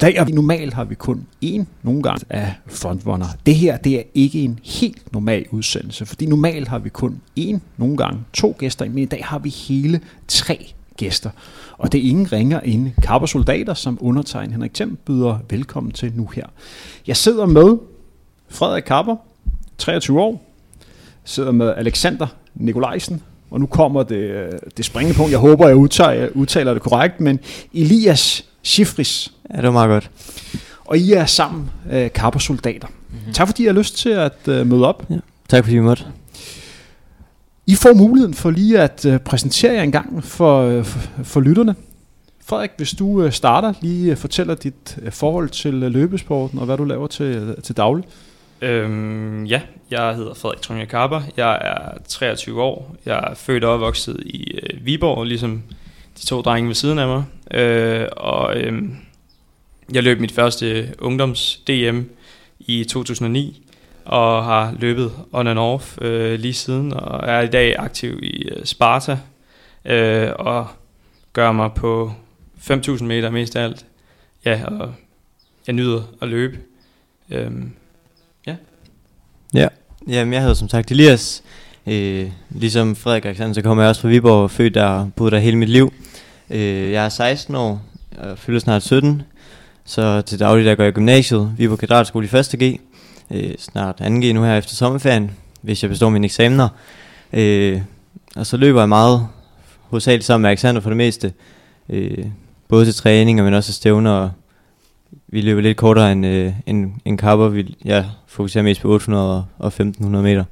Goddag, og normalt har vi kun én nogle gange af frontrunner. Det her det er ikke en helt normal udsendelse, fordi normalt har vi kun én nogle gange to gæster, men i dag har vi hele tre gæster. Og det er ingen ringer end Kapper Soldater, som undertegn Henrik Thiem byder velkommen til nu her. Jeg sidder med Frederik Kapper, 23 år, sidder med Alexander Nikolajsen, og nu kommer det, øh, det springende punkt. Jeg håber, jeg udtaler, udtaler det korrekt, men Elias Schifris. Ja, det var meget godt. Og I er sammen øh, Kapper-soldater. Mm-hmm. Tak fordi I har lyst til at øh, møde op. Ja, tak fordi vi måtte. I får muligheden for lige at øh, præsentere jer en gang for, øh, for, for lytterne. Frederik, hvis du øh, starter, lige øh, fortæller dit øh, forhold til øh, løbesporten og hvad du laver til, øh, til daglig. Øhm, ja, jeg hedder Frederik Tronja Karper. Jeg er 23 år. Jeg er født og opvokset i øh, Viborg, ligesom de to drenge ved siden af mig. Øh, og øh, jeg løb mit første ungdoms-DM i 2009, og har løbet on and off øh, lige siden, og er i dag aktiv i øh, Sparta, øh, og gør mig på 5.000 meter mest af alt. Ja, og jeg nyder at løbe. Øh, ja. Ja, Jamen, jeg hedder som sagt Elias. Øh, ligesom Frederik Alexander, så kommer jeg også fra Viborg, født der og boet der hele mit liv. Øh, jeg er 16 år, og fylder snart 17, så til daglig der går jeg i gymnasiet, vi er på Katedralskole i 1. G, øh, snart 2G nu her efter sommerferien, hvis jeg består mine eksamener. Øh, og så løber jeg meget, hovedsageligt sammen med Alexander for det meste, øh, både til træning, men også til stævner, og vi løber lidt kortere end, øh, end, end Kapper. Vi, jeg fokuserer mest på 800 og 1500 meter.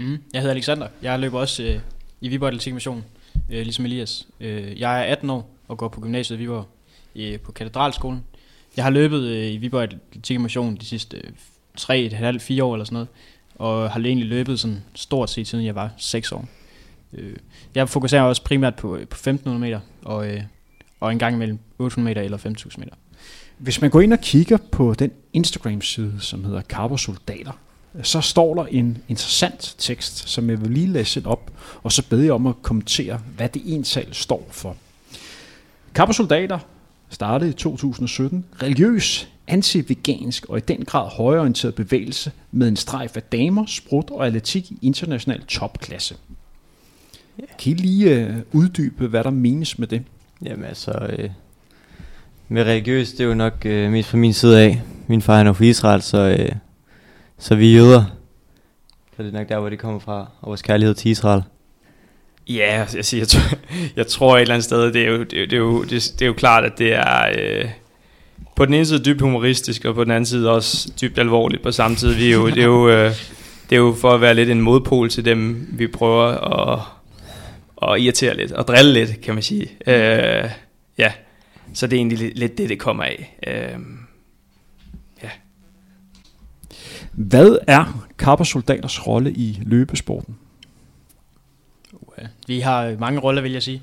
Mm. Jeg hedder Alexander. Jeg løber også øh, i Viborg Atletikmission øh, ligesom Elias. Øh, jeg er 18 år og går på gymnasiet i Viborg øh, på katedralskolen. Jeg har løbet øh, i Viborg Atletik Motion de sidste øh, 3,5-4 år eller sådan noget, og har egentlig løbet sådan stort set siden jeg var 6 år. Øh, jeg fokuserer også primært på, øh, på 1500 meter og, øh, og en gang imellem 800 meter eller 5000 meter. Hvis man går ind og kigger på den Instagram-side, som hedder Carbosoldater, så står der en interessant tekst, som jeg vil lige læse op, og så beder jeg om at kommentere, hvad det ensal står for. Kappersoldater startede i 2017 religiøs, anti-vegansk og i den grad højorienteret bevægelse med en strejf af damer, sprut og atletik i international topklasse. Kan I lige uh, uddybe, hvad der menes med det? Jamen altså, øh, med religiøs, det er jo nok øh, mest fra min side af. Min far er nok fra Israel, så øh, så vi er jøder. Så det er nok der, hvor det kommer fra, og vores kærlighed til Israel. Ja, jeg, siger, jeg, tror, jeg tror et eller andet sted, det er jo, det, det er jo, det, det er jo klart, at det er øh, på den ene side dybt humoristisk, og på den anden side også dybt alvorligt på samme tid. Vi er jo, det, er jo, øh, det er jo for at være lidt en modpol til dem, vi prøver at, at irritere lidt, og drille lidt, kan man sige. Øh, ja, så det er egentlig lidt, lidt det, det kommer af. Øh, Hvad er kappersoldaters rolle i løbesporten? Vi har mange roller, vil jeg sige.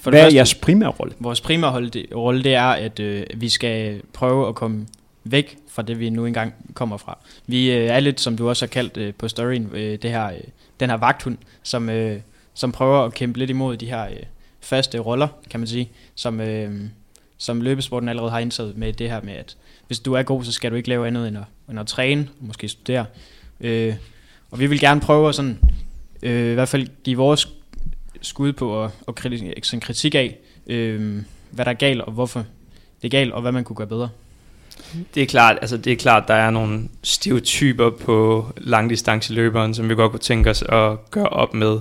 For Hvad første, er jeres primære rolle? Vores primære rolle det, det er, at øh, vi skal prøve at komme væk fra det, vi nu engang kommer fra. Vi øh, er lidt, som du også har kaldt øh, på storyen, øh, det her, øh, den her vagthund, som, øh, som prøver at kæmpe lidt imod de her øh, faste roller, kan man sige, som, øh, som løbesporten allerede har indtaget med det her med, at hvis du er god, så skal du ikke lave andet end at, end at træne, og måske studere. Øh, og vi vil gerne prøve at sådan, øh, i hvert fald give vores skud på at, at kritik, sådan kritik af, øh, hvad der er galt, og hvorfor det er galt, og hvad man kunne gøre bedre. Det er klart, altså det er klart, der er nogle stereotyper på langdistanceløberen, som vi godt kunne tænke os at gøre op med.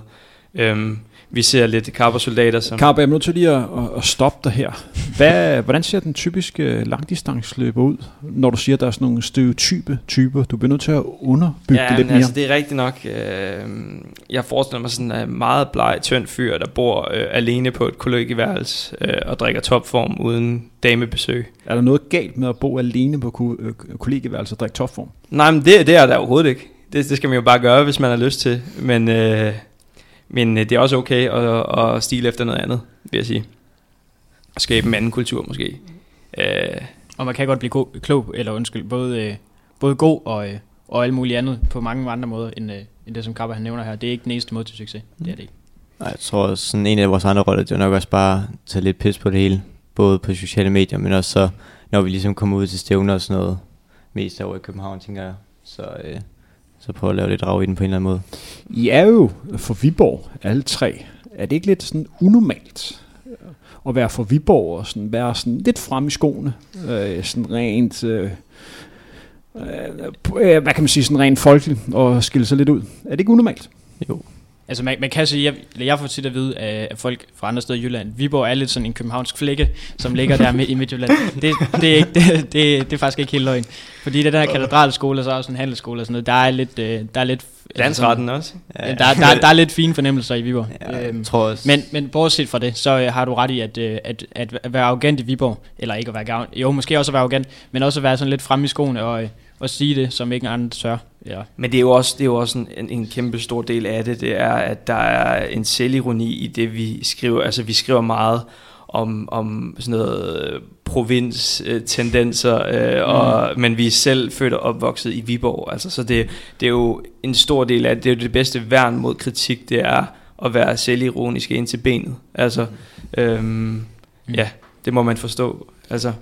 Øhm, vi ser lidt Carper-soldater. Som Carper, jeg er nødt til lige at, at stoppe dig her. Hvad, hvordan ser den typiske langdistansløber ud, når du siger, at der er sådan nogle stereotype typer? Du bliver nødt til at underbygge ja, det lidt mere. altså det er rigtigt nok. Øh, jeg forestiller mig sådan en meget bleg, tynd fyr, der bor øh, alene på et kollegieværelse øh, og drikker topform uden damebesøg. Er der noget galt med at bo alene på ko- øh, kollegieværelse og drikke topform? Nej, men det, det er der overhovedet ikke. Det, det skal man jo bare gøre, hvis man har lyst til. Men... Øh, men øh, det er også okay at, at stile efter noget andet, vil jeg sige. At skabe en anden kultur måske. Øh. Og man kan godt blive go- klog, eller undskyld, både, øh, både god og, øh, og alt muligt andet på mange andre måder, end, øh, end det som Kappa han nævner her. Det er ikke den eneste måde til succes. Det er det ikke. Nej, jeg tror sådan en af vores andre roller, det er nok også bare at tage lidt pis på det hele. Både på sociale medier, men også så når vi ligesom kommer ud til stævner og sådan noget, mest over i København, tænker jeg. Så, øh, så prøve at lave lidt drag i den på en eller anden måde. I er jo for Viborg, alle tre. Er det ikke lidt sådan unormalt at være for Viborg og sådan være sådan lidt frem i skoene? Øh, sådan rent... Øh, øh, øh, hvad kan man sige, sådan rent folkeligt og skille sig lidt ud. Er det ikke unormalt? Jo. Altså man, man kan sige, jeg, jeg får tit at vide af folk fra andre steder i Jylland, Viborg er lidt sådan en københavnsk flække, som ligger der midt i Midtjylland. Det, det, er ikke, det, det, det er faktisk ikke helt løgn. Fordi det der katedralskole, og så også en handelsskole og sådan noget, der er lidt, øh, der er lidt Landsretten også. Ja, ja. Der, der, der er lidt fine fornemmelser i Viborg. Ja, øhm, tror også. Men, men bortset fra det, så øh, har du ret i, at, øh, at, at, at være arrogant i Viborg, eller ikke at være gavn, jo måske også at være arrogant, men også at være sådan lidt frem i skoene og, og sige det, som ikke andre tør. Ja. Men det er jo også, det er jo også en, en, en kæmpe stor del af det, det er, at der er en selvironi i det, vi skriver. Altså vi skriver meget om, om sådan noget provins-tendenser, øh, mm. og, men vi er selv født og opvokset i Viborg. Altså, så det, det er jo en stor del af det. Det er jo det bedste værn mod kritik, det er at være selvironisk ind til benet. Altså, øhm, mm. ja, det må man forstå. Altså,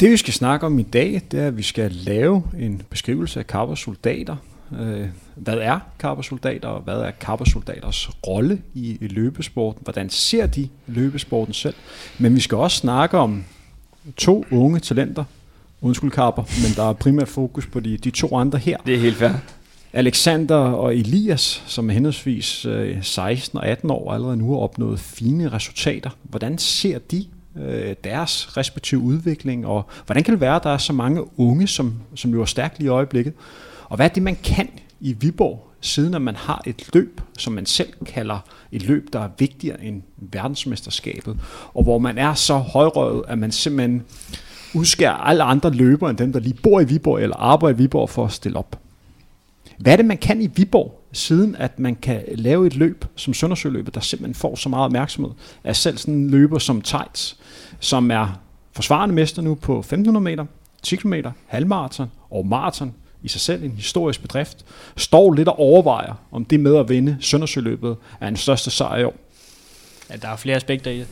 det vi skal snakke om i dag, det er, at vi skal lave en beskrivelse af Carver-soldater. Øh, hvad er Carver-soldater, og hvad er Carver-soldaters rolle i løbesporten? Hvordan ser de løbesporten selv? Men vi skal også snakke om to unge talenter. Undskyld Carper, men der er primært fokus på de, de to andre her. Det er helt fair. Alexander og Elias, som er henholdsvis 16 og 18 år, allerede nu har opnået fine resultater. Hvordan ser de øh, deres respektive udvikling, og hvordan kan det være, at der er så mange unge, som, som løber stærkt lige i øjeblikket? Og hvad er det, man kan i Viborg, siden at man har et løb, som man selv kalder et løb, der er vigtigere end verdensmesterskabet, og hvor man er så højrøvet, at man simpelthen udskærer alle andre løbere end dem, der lige bor i Viborg eller arbejder i Viborg for at stille op. Hvad er det, man kan i Viborg, siden at man kan lave et løb som Søndersøløbet, der simpelthen får så meget opmærksomhed at selv sådan en løber som Tejts, som er forsvarende mester nu på 1500 meter, 10 km, halvmarathon og maraton i sig selv en historisk bedrift, står lidt og overvejer, om det med at vinde Søndersøløbet er en største sejr i år. Ja, der er flere aspekter i det.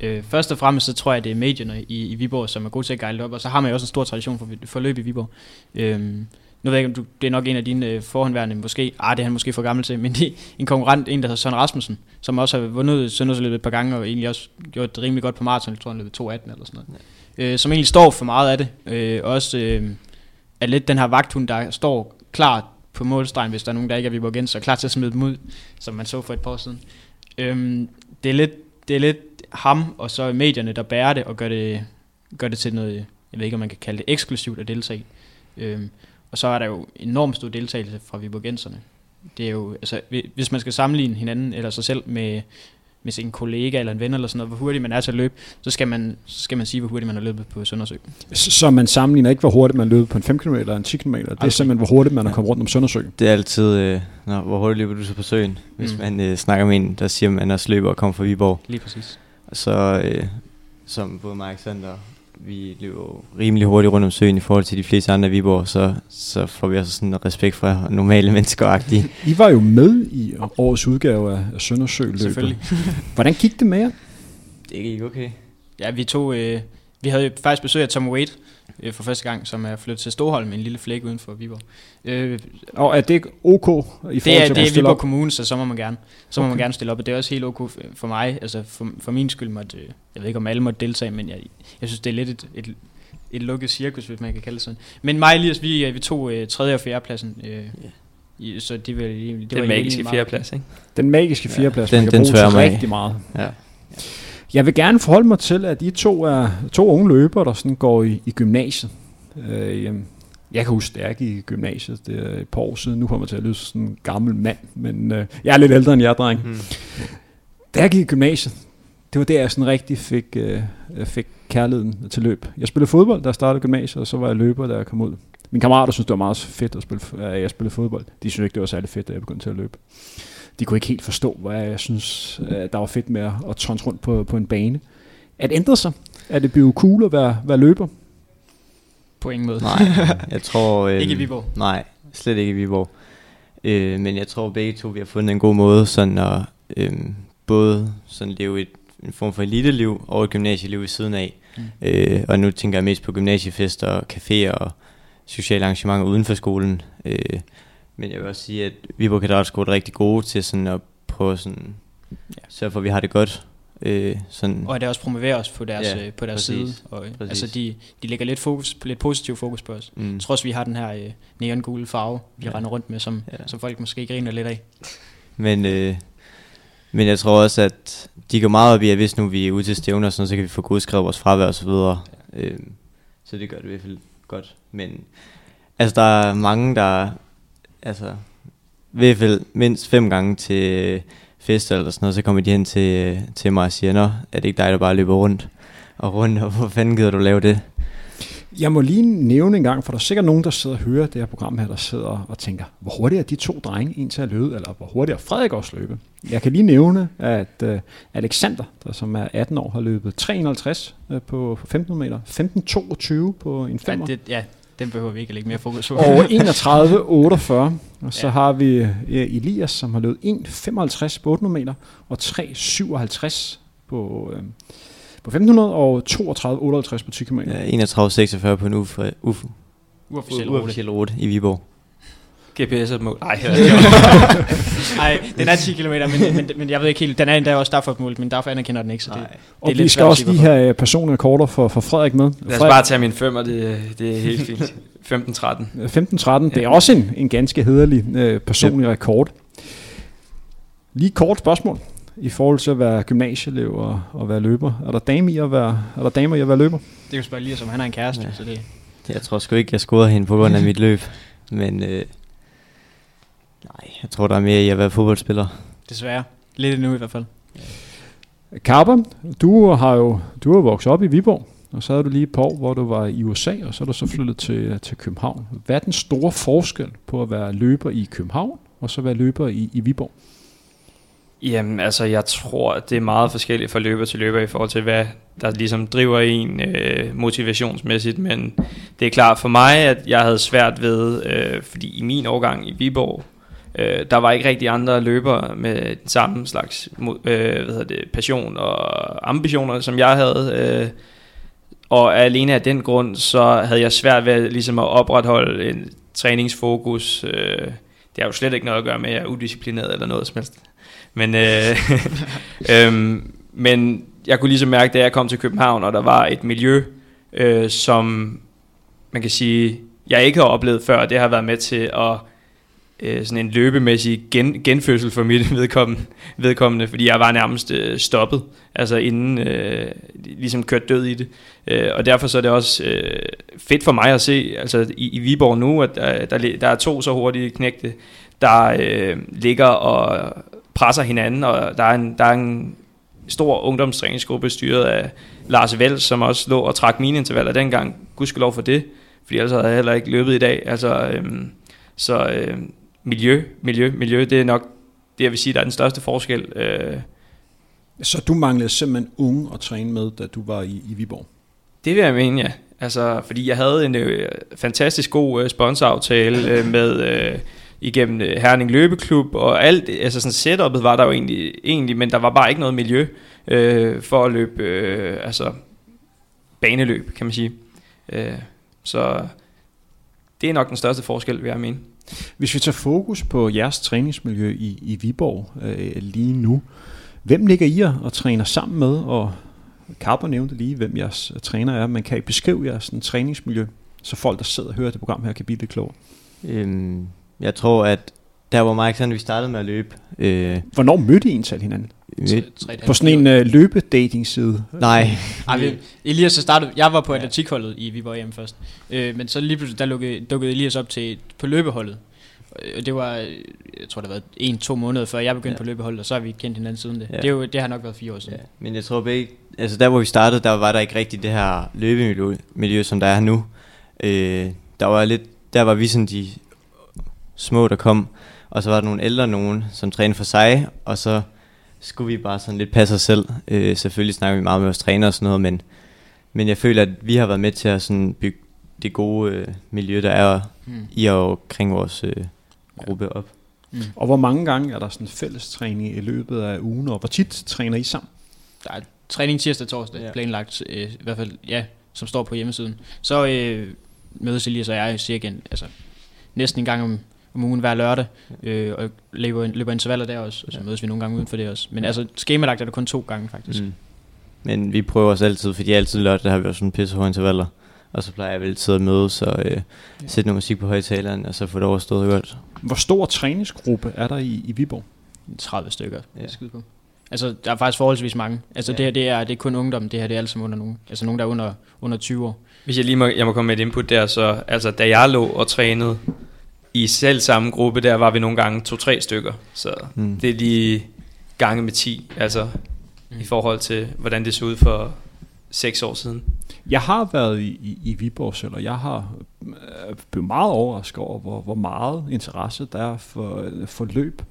Øh, først og fremmest så tror jeg, det er medierne i, i Viborg, som er gode til at guide op, og så har man jo også en stor tradition for, for løb i Viborg. Øh, nu ved jeg ikke, om du, det er nok en af dine øh, forhåndværende, måske, ah, det er han måske for gammel til, men det, en konkurrent, en der hedder Søren Rasmussen, som også har vundet Søndersløbet et par gange, og egentlig også gjort det rimelig godt på maraton, jeg tror han løbet 2.18 eller sådan noget. Ja. Øh, som egentlig står for meget af det. Øh, også øh, er lidt den her vagthund, der står klar på målstregen, hvis der er nogen, der ikke er Viborg så klar til at smide dem ud, som man så for et par år siden. Øh, det, er lidt, det er lidt ham, og så medierne, der bærer det, og gør det, gør det til noget, jeg ved ikke, om man kan kalde det eksklusivt at deltage. Øh, og så er der jo enormt stor deltagelse fra Viborgenserne. Det er jo, altså, hvis man skal sammenligne hinanden eller sig selv med, med sin kollega eller en ven eller sådan noget, hvor hurtigt man er til at løbe, så skal man, så skal man sige, hvor hurtigt man har løbet på Søndersø. Så man sammenligner ikke, hvor hurtigt man løber på en 5 km eller en 10 km, det er okay. simpelthen, hvor hurtigt man ja. er kommet rundt om Søndersø. Det er altid, øh, når, hvor hurtigt løber du så på søen, hvis mm. man øh, snakker med en, der siger, at man også løber og kommer fra Viborg. Lige præcis. Så øh, som både Mark Sander vi løber rimelig hurtigt rundt om søen i forhold til de fleste andre Viborg, så, så får vi også sådan respekt for normale mennesker I var jo med i årets udgave af Søndersø løbet. Selvfølgelig. Hvordan gik det med jer? Det gik okay. Ja, vi tog, øh, vi havde faktisk besøg af Tom Wade øh, for første gang, som er flyttet til Storholm, en lille flæk uden for Viborg. Øh, og er det OK i forhold det er, til det er Viborg op? Kommune, så så må man gerne. Så okay. må man gerne stille op, og det er også helt OK for mig. Altså for, for min skyld måtte, øh, jeg ved ikke om alle måtte deltage, men jeg, jeg synes det er lidt et, et, et lukket cirkus, hvis man kan kalde det sådan. Men mig og Elias, vi, øh, vi tog øh, tredje og fjerde pladsen. Øh, yeah. I, så det, var, det den var magiske fjerdeplads, ikke? Den magiske fjerdeplads, ja. den, man kan den bruge til rigtig meget. Ja. Jeg vil gerne forholde mig til, at I to er to unge løbere, der sådan går i, i gymnasiet. Øh, jeg kan huske, at jeg i gymnasiet. Det er et par år siden. Nu kommer jeg til at lyde sådan en gammel mand, men øh, jeg er lidt ældre end jer, dreng. Mm. Da jeg gik i gymnasiet, det var der, jeg sådan rigtig fik, øh, fik kærligheden til løb. Jeg spillede fodbold, da jeg startede gymnasiet, og så var jeg løber, da jeg kom ud. Mine kammerater synes det var meget fedt, at, spille, at jeg spillede fodbold. De synes ikke, det var særlig fedt, da jeg begyndte til at løbe. De kunne ikke helt forstå, hvad jeg synes, der var fedt med at tonse rundt på, på en bane. Er det ændret sig? Er det blevet cool at være, være løber? På ingen måde. Nej, jeg tror... Øh, ikke i Viborg. Nej, slet ikke i Viborg. Øh, men jeg tror begge to, vi har fundet en god måde sådan at øh, både sådan leve et, en form for elite-liv og et gymnasieliv i siden af. Mm. Øh, og nu tænker jeg mest på gymnasiefester, caféer og sociale arrangementer uden for skolen. Øh, men jeg vil også sige, at Viborg Katedralskole er rigtig gode til sådan at prøve sådan, ja. sørge for, at vi har det godt. Øh, sådan. Og at det også promoverer os på deres, ja, øh, på deres præcis, side. Og, præcis. altså de, de lægger lidt, fokus, lidt positiv fokus på os. Mm. Trods vi har den her øh, neongule farve, vi ja. render rundt med, som, ja. som folk måske griner lidt af. Men, øh, men jeg tror også, at de går meget op i, at hvis nu vi er ude til stævner, så kan vi få godskrevet vores fravær og så videre. Ja. Øh, så det gør det i hvert fald godt. Men altså, der er mange, der altså, i hvert fald mindst fem gange til fest eller sådan noget, så kommer de hen til, til mig og siger, Nå, er det ikke dig, der bare løber rundt og rundt, og hvor fanden gider du lave det? Jeg må lige nævne en gang, for der er sikkert nogen, der sidder og hører det her program her, der sidder og tænker, hvor hurtigt er de to drenge en til at løbe, eller hvor hurtigt er Frederik også løbe? Jeg kan lige nævne, at uh, Alexander, der som er 18 år, har løbet 350 uh, øh, på 15 meter, 15.22 på en femmer. Ja, det, ja, den behøver vi ikke at lægge mere fokus på. Og 31,48. Og så ja. har vi Elias, som har løbet 1,55 på 800 meter, og 3,57 på... Uh, på 1500 og 32 58 på 10 km. Ja, 31 46 på en ufo. Ufo. Uofficiel rute i Viborg. GPS er mål. Nej, Nej, den er 10 km, men, men, men jeg ved ikke helt, den er endda også derfor mål, men derfor anerkender den ikke, så det, det Og vi skal også lige have øh, personlige rekorder for, for Frederik med. Lad os bare tage min femmer, det, det er helt fint. 15-13. 15-13, det er også en, en ganske hederlig øh, personlig ja. rekord. Lige kort spørgsmål i forhold til at være gymnasieelev og, og være løber? Er der dame i at være, er der damer i at være løber? Det kan spørge lige, som han er en kæreste, ja. så det... Jeg tror sgu ikke, jeg scorede hende på grund af mit løb, men øh, nej, jeg tror, der er mere i at være fodboldspiller. Desværre. Lidt endnu i hvert fald. Karper, du har jo du har vokset op i Viborg, og så havde du lige et par år, hvor du var i USA, og så er du så flyttet til, til København. Hvad er den store forskel på at være løber i København, og så være løber i, i Viborg? Jamen, altså, jeg tror, det er meget forskelligt fra løber til løber i forhold til, hvad der ligesom driver en øh, motivationsmæssigt, men det er klart for mig, at jeg havde svært ved, øh, fordi i min årgang i Viborg, øh, der var ikke rigtig andre løbere med den samme slags øh, hvad hedder det, passion og ambitioner, som jeg havde, øh, og alene af den grund, så havde jeg svært ved ligesom at opretholde en træningsfokus. Øh, det har jo slet ikke noget at gøre med, at jeg er udisciplineret eller noget som helst. Men, øh, øh, men jeg kunne ligesom mærke, da jeg kom til København, og der var et miljø, øh, som man kan sige, jeg ikke har oplevet før, det har været med til at øh, sådan en løbemæssig gen, genfødsel for mit vedkommende, vedkommende, fordi jeg var nærmest øh, stoppet, altså inden øh, ligesom kørt død i det. Øh, og derfor så er det også øh, fedt for mig at se, altså i, i Viborg nu, at øh, der, der, der er to så hurtige knægte, der øh, ligger og presser hinanden, og der er en, der er en stor ungdomstræningsgruppe styret af Lars Vels, som også lå og trak mine intervaller dengang. Gudskelov for det, fordi ellers havde jeg heller ikke løbet i dag. Altså, øhm, så øhm, miljø, miljø, miljø, det er nok det, jeg vil sige, der er den største forskel. Øh. Så du manglede simpelthen unge at træne med, da du var i, i Viborg? Det vil jeg mene, ja. Altså, fordi jeg havde en øh, fantastisk god øh, sponsoraftale øh, med... Øh, igennem øh, Herning Løbeklub, og alt, altså sådan setupet var der jo egentlig, egentlig men der var bare ikke noget miljø øh, for at løbe, øh, altså baneløb, kan man sige. Øh, så det er nok den største forskel, vil jeg mene. Hvis vi tager fokus på jeres træningsmiljø i, i Viborg øh, lige nu, hvem ligger I og træner sammen med, og Carper nævnte lige, hvem jeres træner er, men kan I beskrive jeres sådan, træningsmiljø, så folk, der sidder og hører det program her, kan blive lidt klogere? Øhm, jeg tror, at der hvor Mike sådan, vi startede med at løbe. Øh, Hvornår mødte I egentlig hinanden? På sådan en uh, løbedating-side? Nej. Ej, vi, Elias så startede, jeg var på atletikholdet i Viborg hjem først. Øh, men så lige pludselig, der lukkede, dukkede Elias op til, på løbeholdet. Og det var, jeg tror det var en-to måneder før jeg begyndte ja. på løbeholdet, og så har vi kendt hinanden siden det. Ja. Det, er jo, det har nok været fire år siden. Ja. Men jeg tror begge, altså der hvor vi startede, der var der ikke rigtig det her løbemiljø, miljø, som der er nu. Øh, der var lidt, der var vi sådan de små, der kom. Og så var der nogle ældre nogen, som trænede for sig, og så skulle vi bare sådan lidt passe os selv. Øh, selvfølgelig snakker vi meget med vores træner og sådan noget, men, men jeg føler, at vi har været med til at sådan bygge det gode øh, miljø, der er mm. i og omkring vores øh, gruppe op. Mm. Og hvor mange gange er der sådan fælles træning i løbet af ugen, og hvor tit træner I sammen? Der er træning tirsdag og torsdag, ja. planlagt, øh, i hvert fald, ja, som står på hjemmesiden. Så øh, mødes Elias og jeg cirka altså, næsten en gang om, om ugen hver lørdag, øh, og løber, løber intervaller der også, og så ja. mødes vi nogle gange uden for det også. Men altså, skemalagt er det kun to gange faktisk. Mm. Men vi prøver os altid, fordi altid lørdag har vi også sådan pisse intervaller. Og så plejer jeg vel altid at mødes og øh, ja. sætte noget musik på højtaleren, og så få det overstået godt. Hvor stor træningsgruppe er der i, i Viborg? 30 stykker. Ja. Skide på. Altså, der er faktisk forholdsvis mange. Altså, ja. det her, det er, det er kun ungdom. Det her, det er alt under nogen. Altså, nogen, der er under, under 20 år. Hvis jeg lige må, jeg må komme med et input der, så altså, da jeg lå og trænede i selv samme gruppe, der var vi nogle gange to-tre stykker. Så mm. det er lige gange med 10, altså mm. i forhold til, hvordan det så ud for seks år siden. Jeg har været i, i, i Viborg selv, og jeg har øh, blevet meget overrasket over, hvor, hvor meget interesse der er for, for løb.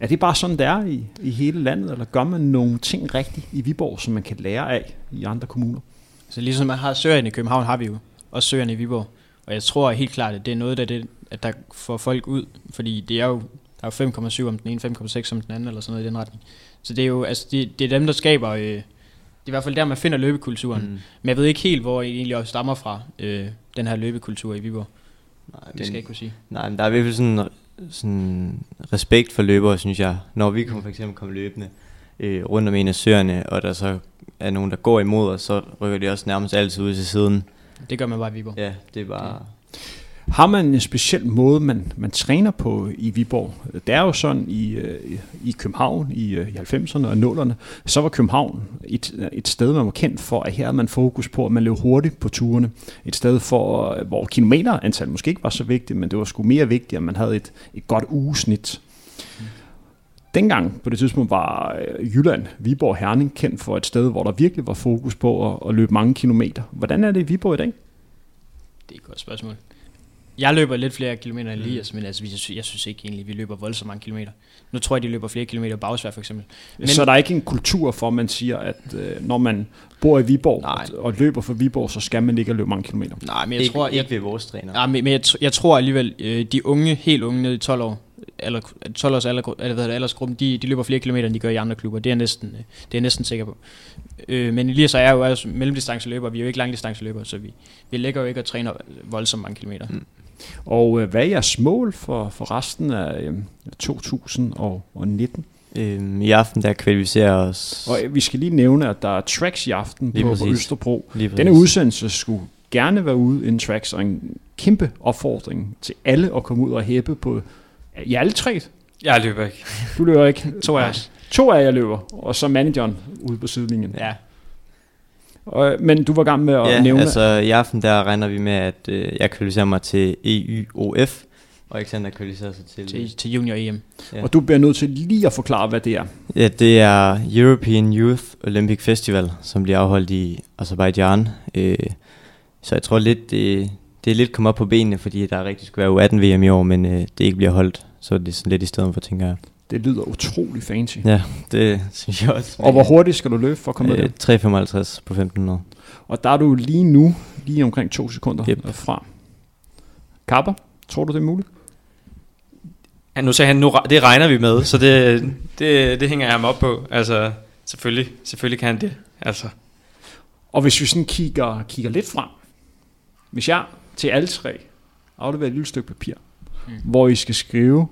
Er det bare sådan, det er i, i hele landet, eller gør man nogle ting rigtigt i Viborg, som man kan lære af i andre kommuner? Så ligesom man har søerne i København, har vi jo også søerne i Viborg. Og jeg tror helt klart, at det er noget af det, at der får folk ud, fordi det er jo, der er 5,7 om den ene, 5,6 om den anden, eller sådan noget i den retning. Så det er jo, altså, det, det er dem, der skaber, øh, det er i hvert fald der, man finder løbekulturen. Mm. Men jeg ved ikke helt, hvor det egentlig også stammer fra, øh, den her løbekultur i Viborg. Nej, det skal jeg ikke kunne sige. Nej, men der er i hvert fald sådan, sådan respekt for løbere, synes jeg. Når vi kommer for eksempel kommer løbende øh, rundt om en af søerne, og der så er nogen, der går imod os, så rykker de også nærmest altid ud til siden. Det gør man bare i Viborg. Ja, det er bare... Ja. Har man en speciel måde, man, man træner på i Viborg? Det er jo sådan i, øh, i København i, øh, i 90'erne og 0'erne, så var København et, et sted, man var kendt for, at her havde man fokus på, at man løb hurtigt på turene. Et sted, for, øh, hvor kilometerantal måske ikke var så vigtigt, men det var sgu mere vigtigt, at man havde et, et godt ugesnit. Dengang på det tidspunkt var Jylland, Viborg, Herning kendt for et sted, hvor der virkelig var fokus på at, at løbe mange kilometer. Hvordan er det i Viborg i dag? Det er et godt spørgsmål. Jeg løber lidt flere kilometer end mm. Elias, men altså, jeg, jeg synes ikke egentlig, at vi løber voldsomt mange kilometer. Nu tror jeg, de løber flere kilometer bagsvær for eksempel. Men, så der er ikke en kultur for, at man siger, at øh, når man bor i Viborg nej. og løber for Viborg, så skal man ikke løbe mange kilometer? Nej, men jeg ikke, tror... Ikke ved vores træner. Nej, men, men jeg, jeg tror alligevel, øh, de unge, helt unge nede i 12 år, eller 12 års alder, eller hvad det, aldersgruppen, de, de løber flere kilometer, end de gør i andre klubber. Det er jeg næsten, øh, det er jeg næsten sikker på. Øh, men Elias og jeg er jo også mellemdistanceløber, vi er jo ikke langdistanceløber, så vi, vi lægger jo ikke og træner voldsomt mange kilometer. Mm. Og øh, hvad er jeres mål for, for resten af øh, 2019? Øhm, I aften der kvalificerer os. Og øh, vi skal lige nævne, at der er tracks i aften på, på Østerbro. Denne udsendelse skulle gerne være ude en tracks, og en kæmpe opfordring til alle at komme ud og hæppe på i alle tre. Jeg løber ikke. Du løber ikke. to af os. To af jer løber, og så manageren ude på sidelinjen. Ja. Og, men du var gang med at ja, nævne... altså i aften der regner vi med, at øh, jeg kvalificerer mig til EUOF, og Alexander kvalificerer sig til... Til, til Junior EM. Ja. Og du bliver nødt til lige at forklare, hvad det er. Ja, det er European Youth Olympic Festival, som bliver afholdt i Azerbaijan. Øh, så jeg tror lidt, det, det er lidt kommet op på benene, fordi der rigtig skulle være U18 VM i år, men øh, det ikke bliver holdt. Så det er sådan lidt i stedet for, tænker jeg. Det lyder utrolig fancy. Ja, det synes jeg også. Og hvor hurtigt skal du løbe for at komme øh, med det? 3.55 på 1500. Og der er du lige nu, lige omkring to sekunder yep. fra. Kapper, tror du det er muligt? Ja, nu sagde han, nu, det regner vi med, så det, det, det hænger jeg ham op på. Altså, selvfølgelig, selvfølgelig kan han det. Altså. Og hvis vi sådan kigger, kigger lidt frem, hvis jeg til alle tre afleverer et lille stykke papir, mm. hvor I skal skrive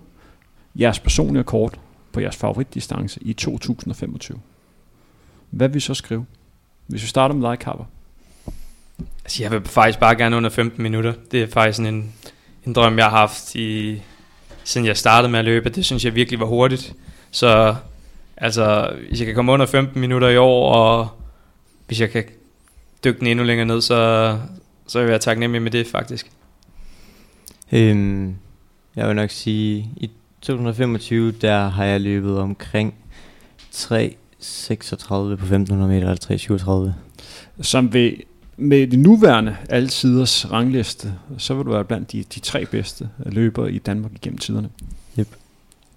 jeres personlige kort på jeres favoritdistance i 2025. Hvad vil I så skrive? Hvis vi starter med dig, Kapper. Altså, jeg vil faktisk bare gerne under 15 minutter. Det er faktisk sådan en, en drøm, jeg har haft i, siden jeg startede med at løbe. Det synes jeg virkelig var hurtigt. Så altså, hvis jeg kan komme under 15 minutter i år, og hvis jeg kan dykke den endnu længere ned, så, så vil jeg være taknemmelig med det faktisk. Øhm, jeg vil nok sige, i 2025, der har jeg løbet omkring 3.36 på 1500 meter, eller 3.37. Som ved, med det nuværende altiders rangliste, så vil du være blandt de, de tre bedste løbere i Danmark igennem tiderne. Yep.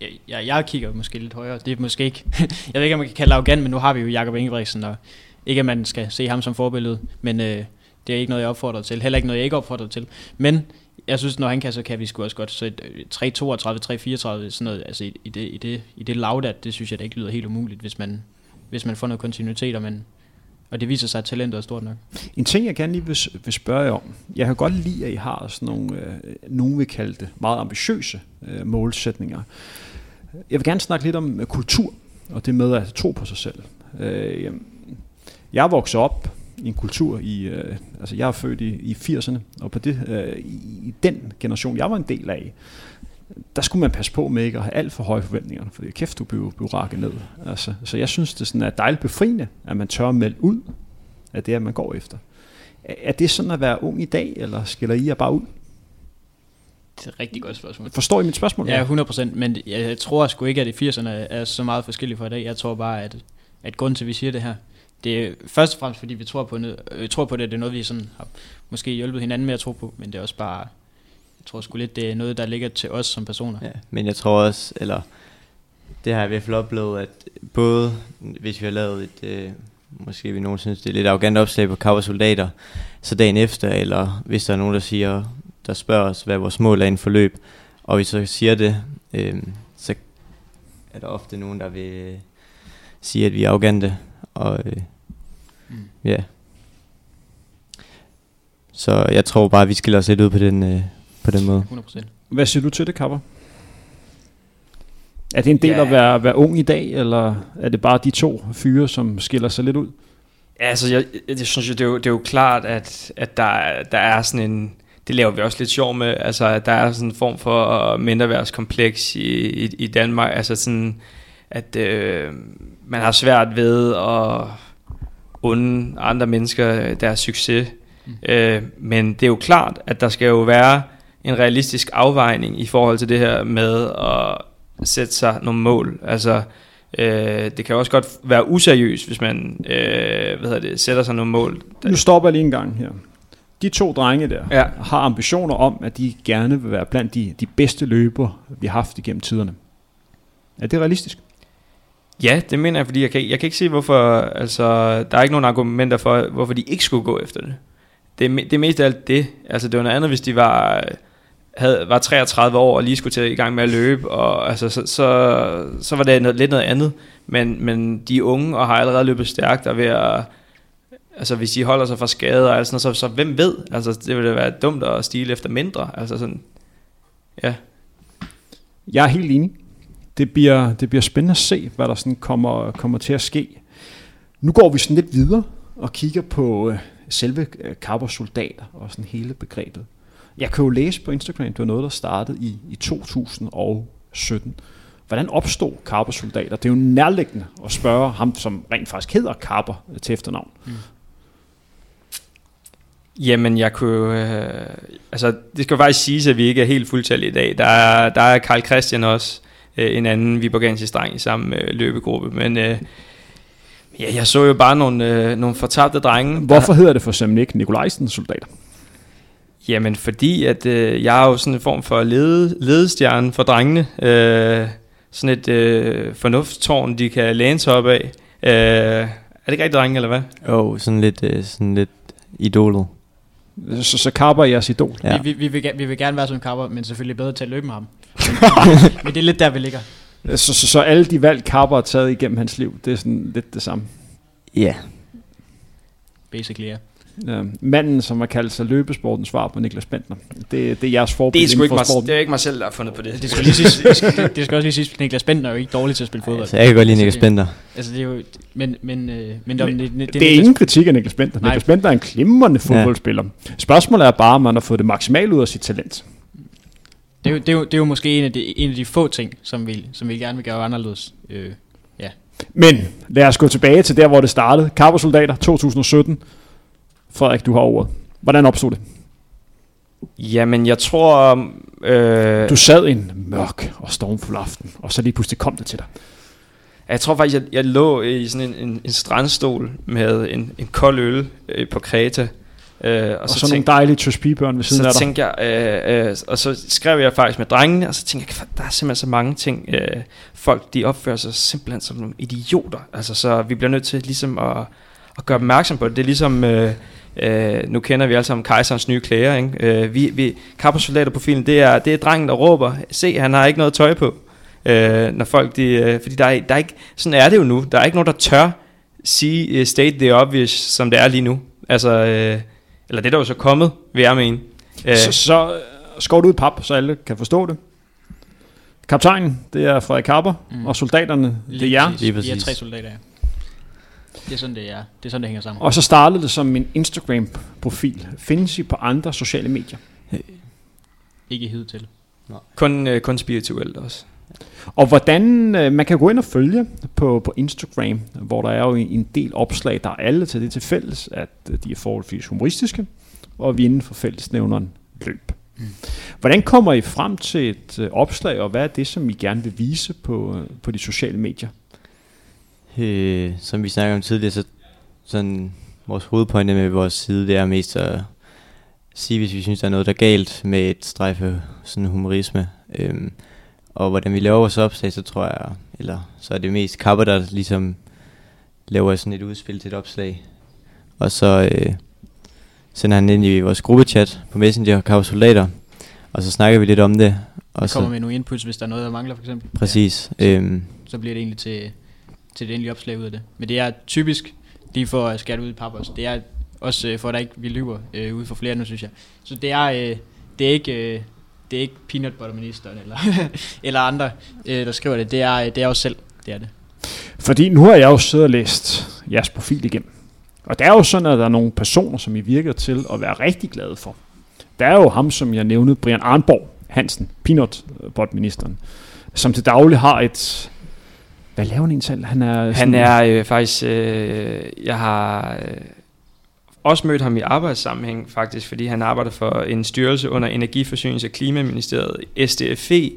Jeg, jeg, jeg kigger måske lidt højere. Det er måske ikke, jeg ved ikke, om man kan kalde det arrogant, men nu har vi jo Jakob Ingebrigtsen, og ikke at man skal se ham som forbillede, men øh, det er ikke noget, jeg opfordrer til. Heller ikke noget, jeg ikke opfordrer til. Men jeg synes, når han kan, så kan vi sgu også godt. Så 3-32, 3-34, øh, sådan noget, altså i, i, det, i, det, i det laudat, det synes jeg det ikke lyder helt umuligt, hvis man, hvis man får noget kontinuitet, og, man, og det viser sig, at talentet er stort nok. En ting, jeg gerne lige vil, vil spørge jer om. Jeg kan godt lide, at I har sådan nogle, øh, nogen vil kalde det, meget ambitiøse øh, målsætninger. Jeg vil gerne snakke lidt om øh, kultur, og det med at tro på sig selv. Øh, jeg voksede op i en kultur i, øh, altså jeg er født i, i 80'erne, og på det, øh, i, den generation, jeg var en del af, der skulle man passe på med ikke at have alt for høje forventninger, for kæft, du bliver, bliver rakket ned. Altså, så jeg synes, det sådan er dejligt befriende, at man tør at melde ud af det, at man går efter. Er det sådan at være ung i dag, eller skiller I jer bare ud? Det er et rigtig godt spørgsmål. Forstår I mit spørgsmål? Ja, 100%, men jeg tror sgu ikke, at i 80'erne er så meget forskelligt fra i dag. Jeg tror bare, at, at grunden til, at vi siger det her, det er først og fremmest, fordi vi tror på, noget, vi tror på det, det er noget, vi sådan har måske hjulpet hinanden med at tro på, men det er også bare, jeg tror sgu lidt, det er noget, der ligger til os som personer. Ja, men jeg tror også, eller det har jeg i hvert fald oplevet, at både hvis vi har lavet et, øh, måske vi nogen synes, det er lidt arrogant opslag på soldater, så dagen efter, eller hvis der er nogen, der siger, der spørger os, hvad vores mål er inden for løb, og vi så siger det, øh, så er der ofte nogen, der vil øh, sige, at vi er arrogante, og øh, mm. ja. Så jeg tror bare, at vi skiller os lidt ud på den, øh, på den måde. 100%. Hvad siger du til det, Kapper? Er det en del ja. at være, være ung i dag, eller er det bare de to fyre, som skiller sig lidt ud? Ja, altså, jeg, jeg synes jo, det er jo, det er jo klart, at, at der, der er sådan en, det laver vi også lidt sjov med, altså, at der er sådan en form for mindreværdskompleks i, i, i Danmark, altså sådan, at øh, man har svært ved at unde andre mennesker deres succes, mm. øh, men det er jo klart, at der skal jo være en realistisk afvejning i forhold til det her med at sætte sig nogle mål. Altså, øh, det kan også godt være useriøst, hvis man øh, hvad hedder det, sætter sig nogle mål. Nu stopper jeg lige en gang her. De to drenge der ja. har ambitioner om, at de gerne vil være blandt de, de bedste løber, vi har haft igennem tiderne. Er det realistisk? Ja, det mener jeg, fordi jeg kan, jeg kan ikke se, hvorfor, altså, der er ikke nogen argumenter for, hvorfor de ikke skulle gå efter det. Det, det er mest af alt det. Altså, det var noget andet, hvis de var havde, var 33 år og lige skulle til i gang med at løbe, og altså, så, så, så var det noget, lidt noget andet. Men, men de er unge og har allerede løbet stærkt og ved at, altså hvis de holder sig fra skade og alt sådan så, så hvem ved? Altså det ville være dumt at stile efter mindre. Altså sådan, ja. Jeg er helt enig. Det bliver, det bliver spændende at se, hvad der sådan kommer, kommer til at ske. Nu går vi sådan lidt videre og kigger på øh, selve øh, soldater og sådan hele begrebet. Jeg kan jo læse på Instagram, det var noget, der startede i, i 2017. Hvordan opstod Carper-soldater? Det er jo nærliggende at spørge ham, som rent faktisk hedder Carper øh, til efternavn. Mm. Jamen, jeg kunne... Øh, altså, det skal jo faktisk siges, at vi ikke er helt fuldtallige i dag. Der er, der er Karl Christian også, øh, en anden viborgensisk dreng i samme øh, løbegruppe. Men øh, ja, jeg så jo bare nogle, øh, nogle fortabte drenge. Hvorfor der, hedder det for eksempel ikke Nikolajsen soldater? Jamen, fordi at øh, jeg er jo sådan en form for lede, ledestjerne for drengene. Øh, sådan et øh, fornuftstårn, de kan læne sig op af. Øh, er det ikke rigtig drenge, eller hvad? Jo, oh, sådan lidt, øh, sådan lidt idolet. Så, så Kapper er jeres idol? Ja. Vi, vi, vi, vil, vi vil gerne være som Kapper, men selvfølgelig bedre til at løbe med ham. Men det er lidt der, vi ligger. Så, så, så alle de valg, Kapper har taget igennem hans liv, det er sådan lidt det samme? Ja. Yeah. Basically, ja. Ja, manden, som har kaldt sig løbesportens svar på Niklas Bentner. Det, det er jeres forbillede det er, ikke mig, det er ikke mig selv, der har fundet på det. Det skal, lige sige, det, skal, det skal også lige sige, at Niklas Bentner er jo ikke dårlig til at spille fodbold. Altså, jeg kan godt lide Niklas Bentner. Altså, det er jo, men, men, øh, men, det, det, det, det er ingen kritik af Niklas Bentner. Niklas Bentner er en glimrende fodboldspiller. Ja. Spørgsmålet er bare, om man har fået det maksimalt ud af sit talent. Det er, jo, det, er jo, det er jo måske en af, de, en af de få ting, som vi, som vi gerne vil gøre anderledes. Øh, ja. Men lad os gå tilbage til der, hvor det startede. Karpersoldater 2017. Frederik, du har ordet. Hvordan opstod det? Jamen, jeg tror... Øh, du sad en mørk og stormfuld aften, og så lige pludselig kom det til dig. Jeg tror faktisk, jeg, jeg lå i sådan en, en, en strandstol med en, en kold øl øh, på Kreta. Øh, og, og så, så tænk, nogle dejlige tøspibørn ved siden så af dig. Tænkte jeg, øh, øh, og så skrev jeg faktisk med drengene, og så tænkte jeg, der er simpelthen så mange ting. Øh, folk, de opfører sig simpelthen som nogle idioter. Altså, så vi bliver nødt til ligesom at, at gøre opmærksom på det. Det er ligesom... Øh, Øh, nu kender vi alle sammen kejserens nye klæder. Ikke? Øh, vi, vi, Kappersoldater på filmen, det er, det er drengen, der råber, se, han har ikke noget tøj på. Øh, når folk, de, øh, fordi der er, der er ikke, sådan er det jo nu, der er ikke nogen, der tør sige, uh, state the obvious, som det er lige nu. Altså, uh, eller det der er jo så kommet, vil jeg mene. Så, så skår du ud i pap, så alle kan forstå det. Kaptajnen, det er Frederik Karper, mm. og soldaterne, Lige det er jer. præcis. Lige Vi er præcis. tre soldater, ja. Det er sådan, det er. Det er sådan, det hænger sammen. Og så startede det som en Instagram-profil. Findes I på andre sociale medier? Ikke hid til. Kun, uh, kun spirituelt også. Og hvordan, øh, man kan gå ind og følge på, på Instagram, hvor der er jo en del opslag, der er alle til det til fælles, at øh, de er forholdsvis humoristiske, og vi inden for fællesnævneren løb. Mm. Hvordan kommer I frem til et øh, opslag, og hvad er det, som I gerne vil vise på, øh, på de sociale medier? Øh, som vi snakkede om tidligere, så sådan, vores hovedpointe med vores side, det er mest at sige, hvis vi synes, der er noget, der er galt med et strejfe sådan humorisme. Øhm, og hvordan vi laver vores opslag, så tror jeg, eller så er det mest Kapper, der ligesom laver sådan et udspil til et opslag. Og så øh, sender han ind i vores gruppechat på Messenger, Kapper Soldater, og så snakker vi lidt om det. Og Og kommer så, med nogle inputs, hvis der er noget, der mangler, for eksempel. præcis. Ja. Øhm, så bliver det egentlig til, til det endelige opslag ud af det. Men det er typisk, lige for at skære ud i pap også, det er også øh, for, at der ikke vi lyver øh, ude for flere nu, synes jeg. Så det er, øh, det er ikke... Øh, det er ikke peanut butter ministeren eller, eller andre, øh, der skriver det. Det er, øh, det er os selv. Det er det. Fordi nu har jeg jo siddet og læst jeres profil igennem. Og det er jo sådan, at der er nogle personer, som I virker til at være rigtig glade for. Der er jo ham, som jeg nævnte, Brian Arnborg Hansen, peanut-bot-ministeren, som til daglig har et... Hvad laver han egentlig selv? Han er, Han sådan- er øh, faktisk, øh, jeg har øh, også mødt ham i arbejdssammenhæng faktisk, fordi han arbejder for en styrelse under Energiforsynings- og Klimaministeriet, SDFE,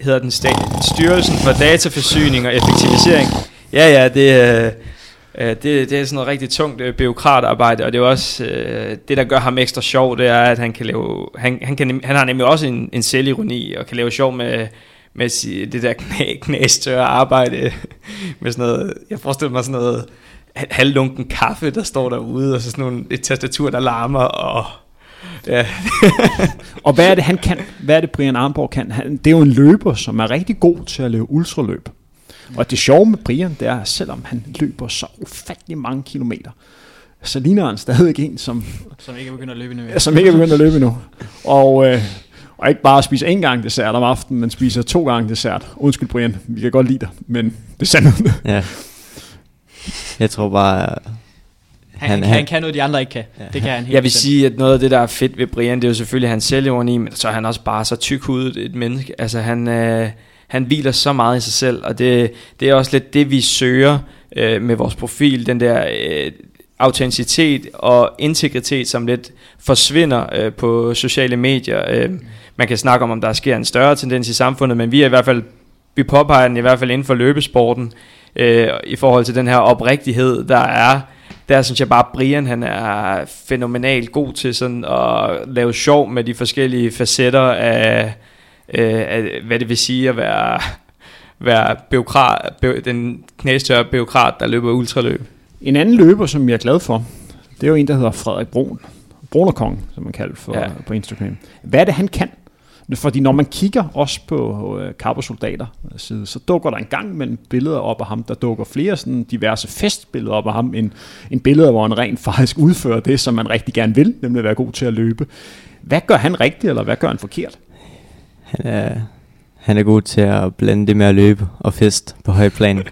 hedder den stat, Styrelsen for Dataforsyning og Effektivisering. Ja, ja, det, øh, øh, det, det er sådan noget rigtig tungt øh, byråkratarbejde, og det er også øh, det, der gør ham ekstra sjov, det er, at han kan lave, han, han, kan, han har nemlig også en, en selvironi, og kan lave sjov med, med det der knæ, knæstørre arbejde, med sådan noget, jeg forestiller mig sådan noget halvlunken kaffe, der står derude, og så sådan nogle, et tastatur, der larmer, og ja, Og hvad er det, han kan? Hvad er det, Brian Arnborg kan? Han, det er jo en løber, som er rigtig god til at løbe ultraløb. Og det sjove med Brian, det er, at selvom han løber så ufattelig mange kilometer, så ligner han stadig en, som, Som ikke er begyndt at løbe endnu. som ikke er begyndt at løbe endnu. Og, øh, og ikke bare spiser en gang dessert om aftenen, men spiser to gange dessert. Undskyld Brian, vi kan godt lide dig, men det er sandt. ja. Jeg tror bare, Han, han, Han- han, han- kan noget, de andre ikke kan. Ja. Det kan han helt Jeg vil bestemt. sige, at noget af det, der er fedt ved Brian, det er jo selvfølgelig hans selvironi, men så er han også bare så tykhudet et menneske. Altså han, øh, han hviler så meget i sig selv, og det, det er også lidt det, vi søger øh, med vores profil, den der øh, autenticitet og integritet, som lidt forsvinder øh, på sociale medier. Øh, man kan snakke om, om der sker en større tendens i samfundet, men vi er i hvert fald, vi påpeger den i hvert fald inden for løbesporten, øh, i forhold til den her oprigtighed, der er der synes jeg bare, Brian han er fænomenalt god til sådan at lave sjov med de forskellige facetter af, øh, af hvad det vil sige at være, være biokrat, den knæstørre biokrat, der løber ultraløb. En anden løber, som jeg er glad for, det er jo en, der hedder Frederik Brun. Brunerkong, som man kalder for ja. på Instagram. Hvad er det, han kan? Fordi når man kigger også på øh, Carbo-soldater side, så dukker der en gang mellem billeder op af ham. Der dukker flere sådan diverse festbilleder op af ham, end, end billeder, hvor han rent faktisk udfører det, som man rigtig gerne vil, nemlig at være god til at løbe. Hvad gør han rigtigt, eller hvad gør han forkert? han er, han er god til at blande det med at løbe og fest på høj plan.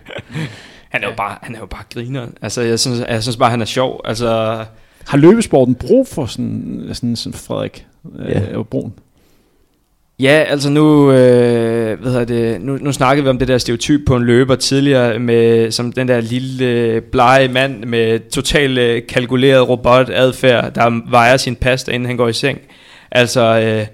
Han er jo bare, han er jo bare griner. Altså, jeg synes, jeg synes bare, han er sjov. Altså, Har løbesporten brug for sådan, sådan, sådan Frederik øh, ja. Brun? Ja, altså nu, øh, hvad hedder det, nu, nu snakkede vi om det der stereotyp på en løber tidligere, med, som den der lille blege mand med totalt øh, kalkuleret robotadfærd, der vejer sin pasta, inden han går i seng. Altså, øh,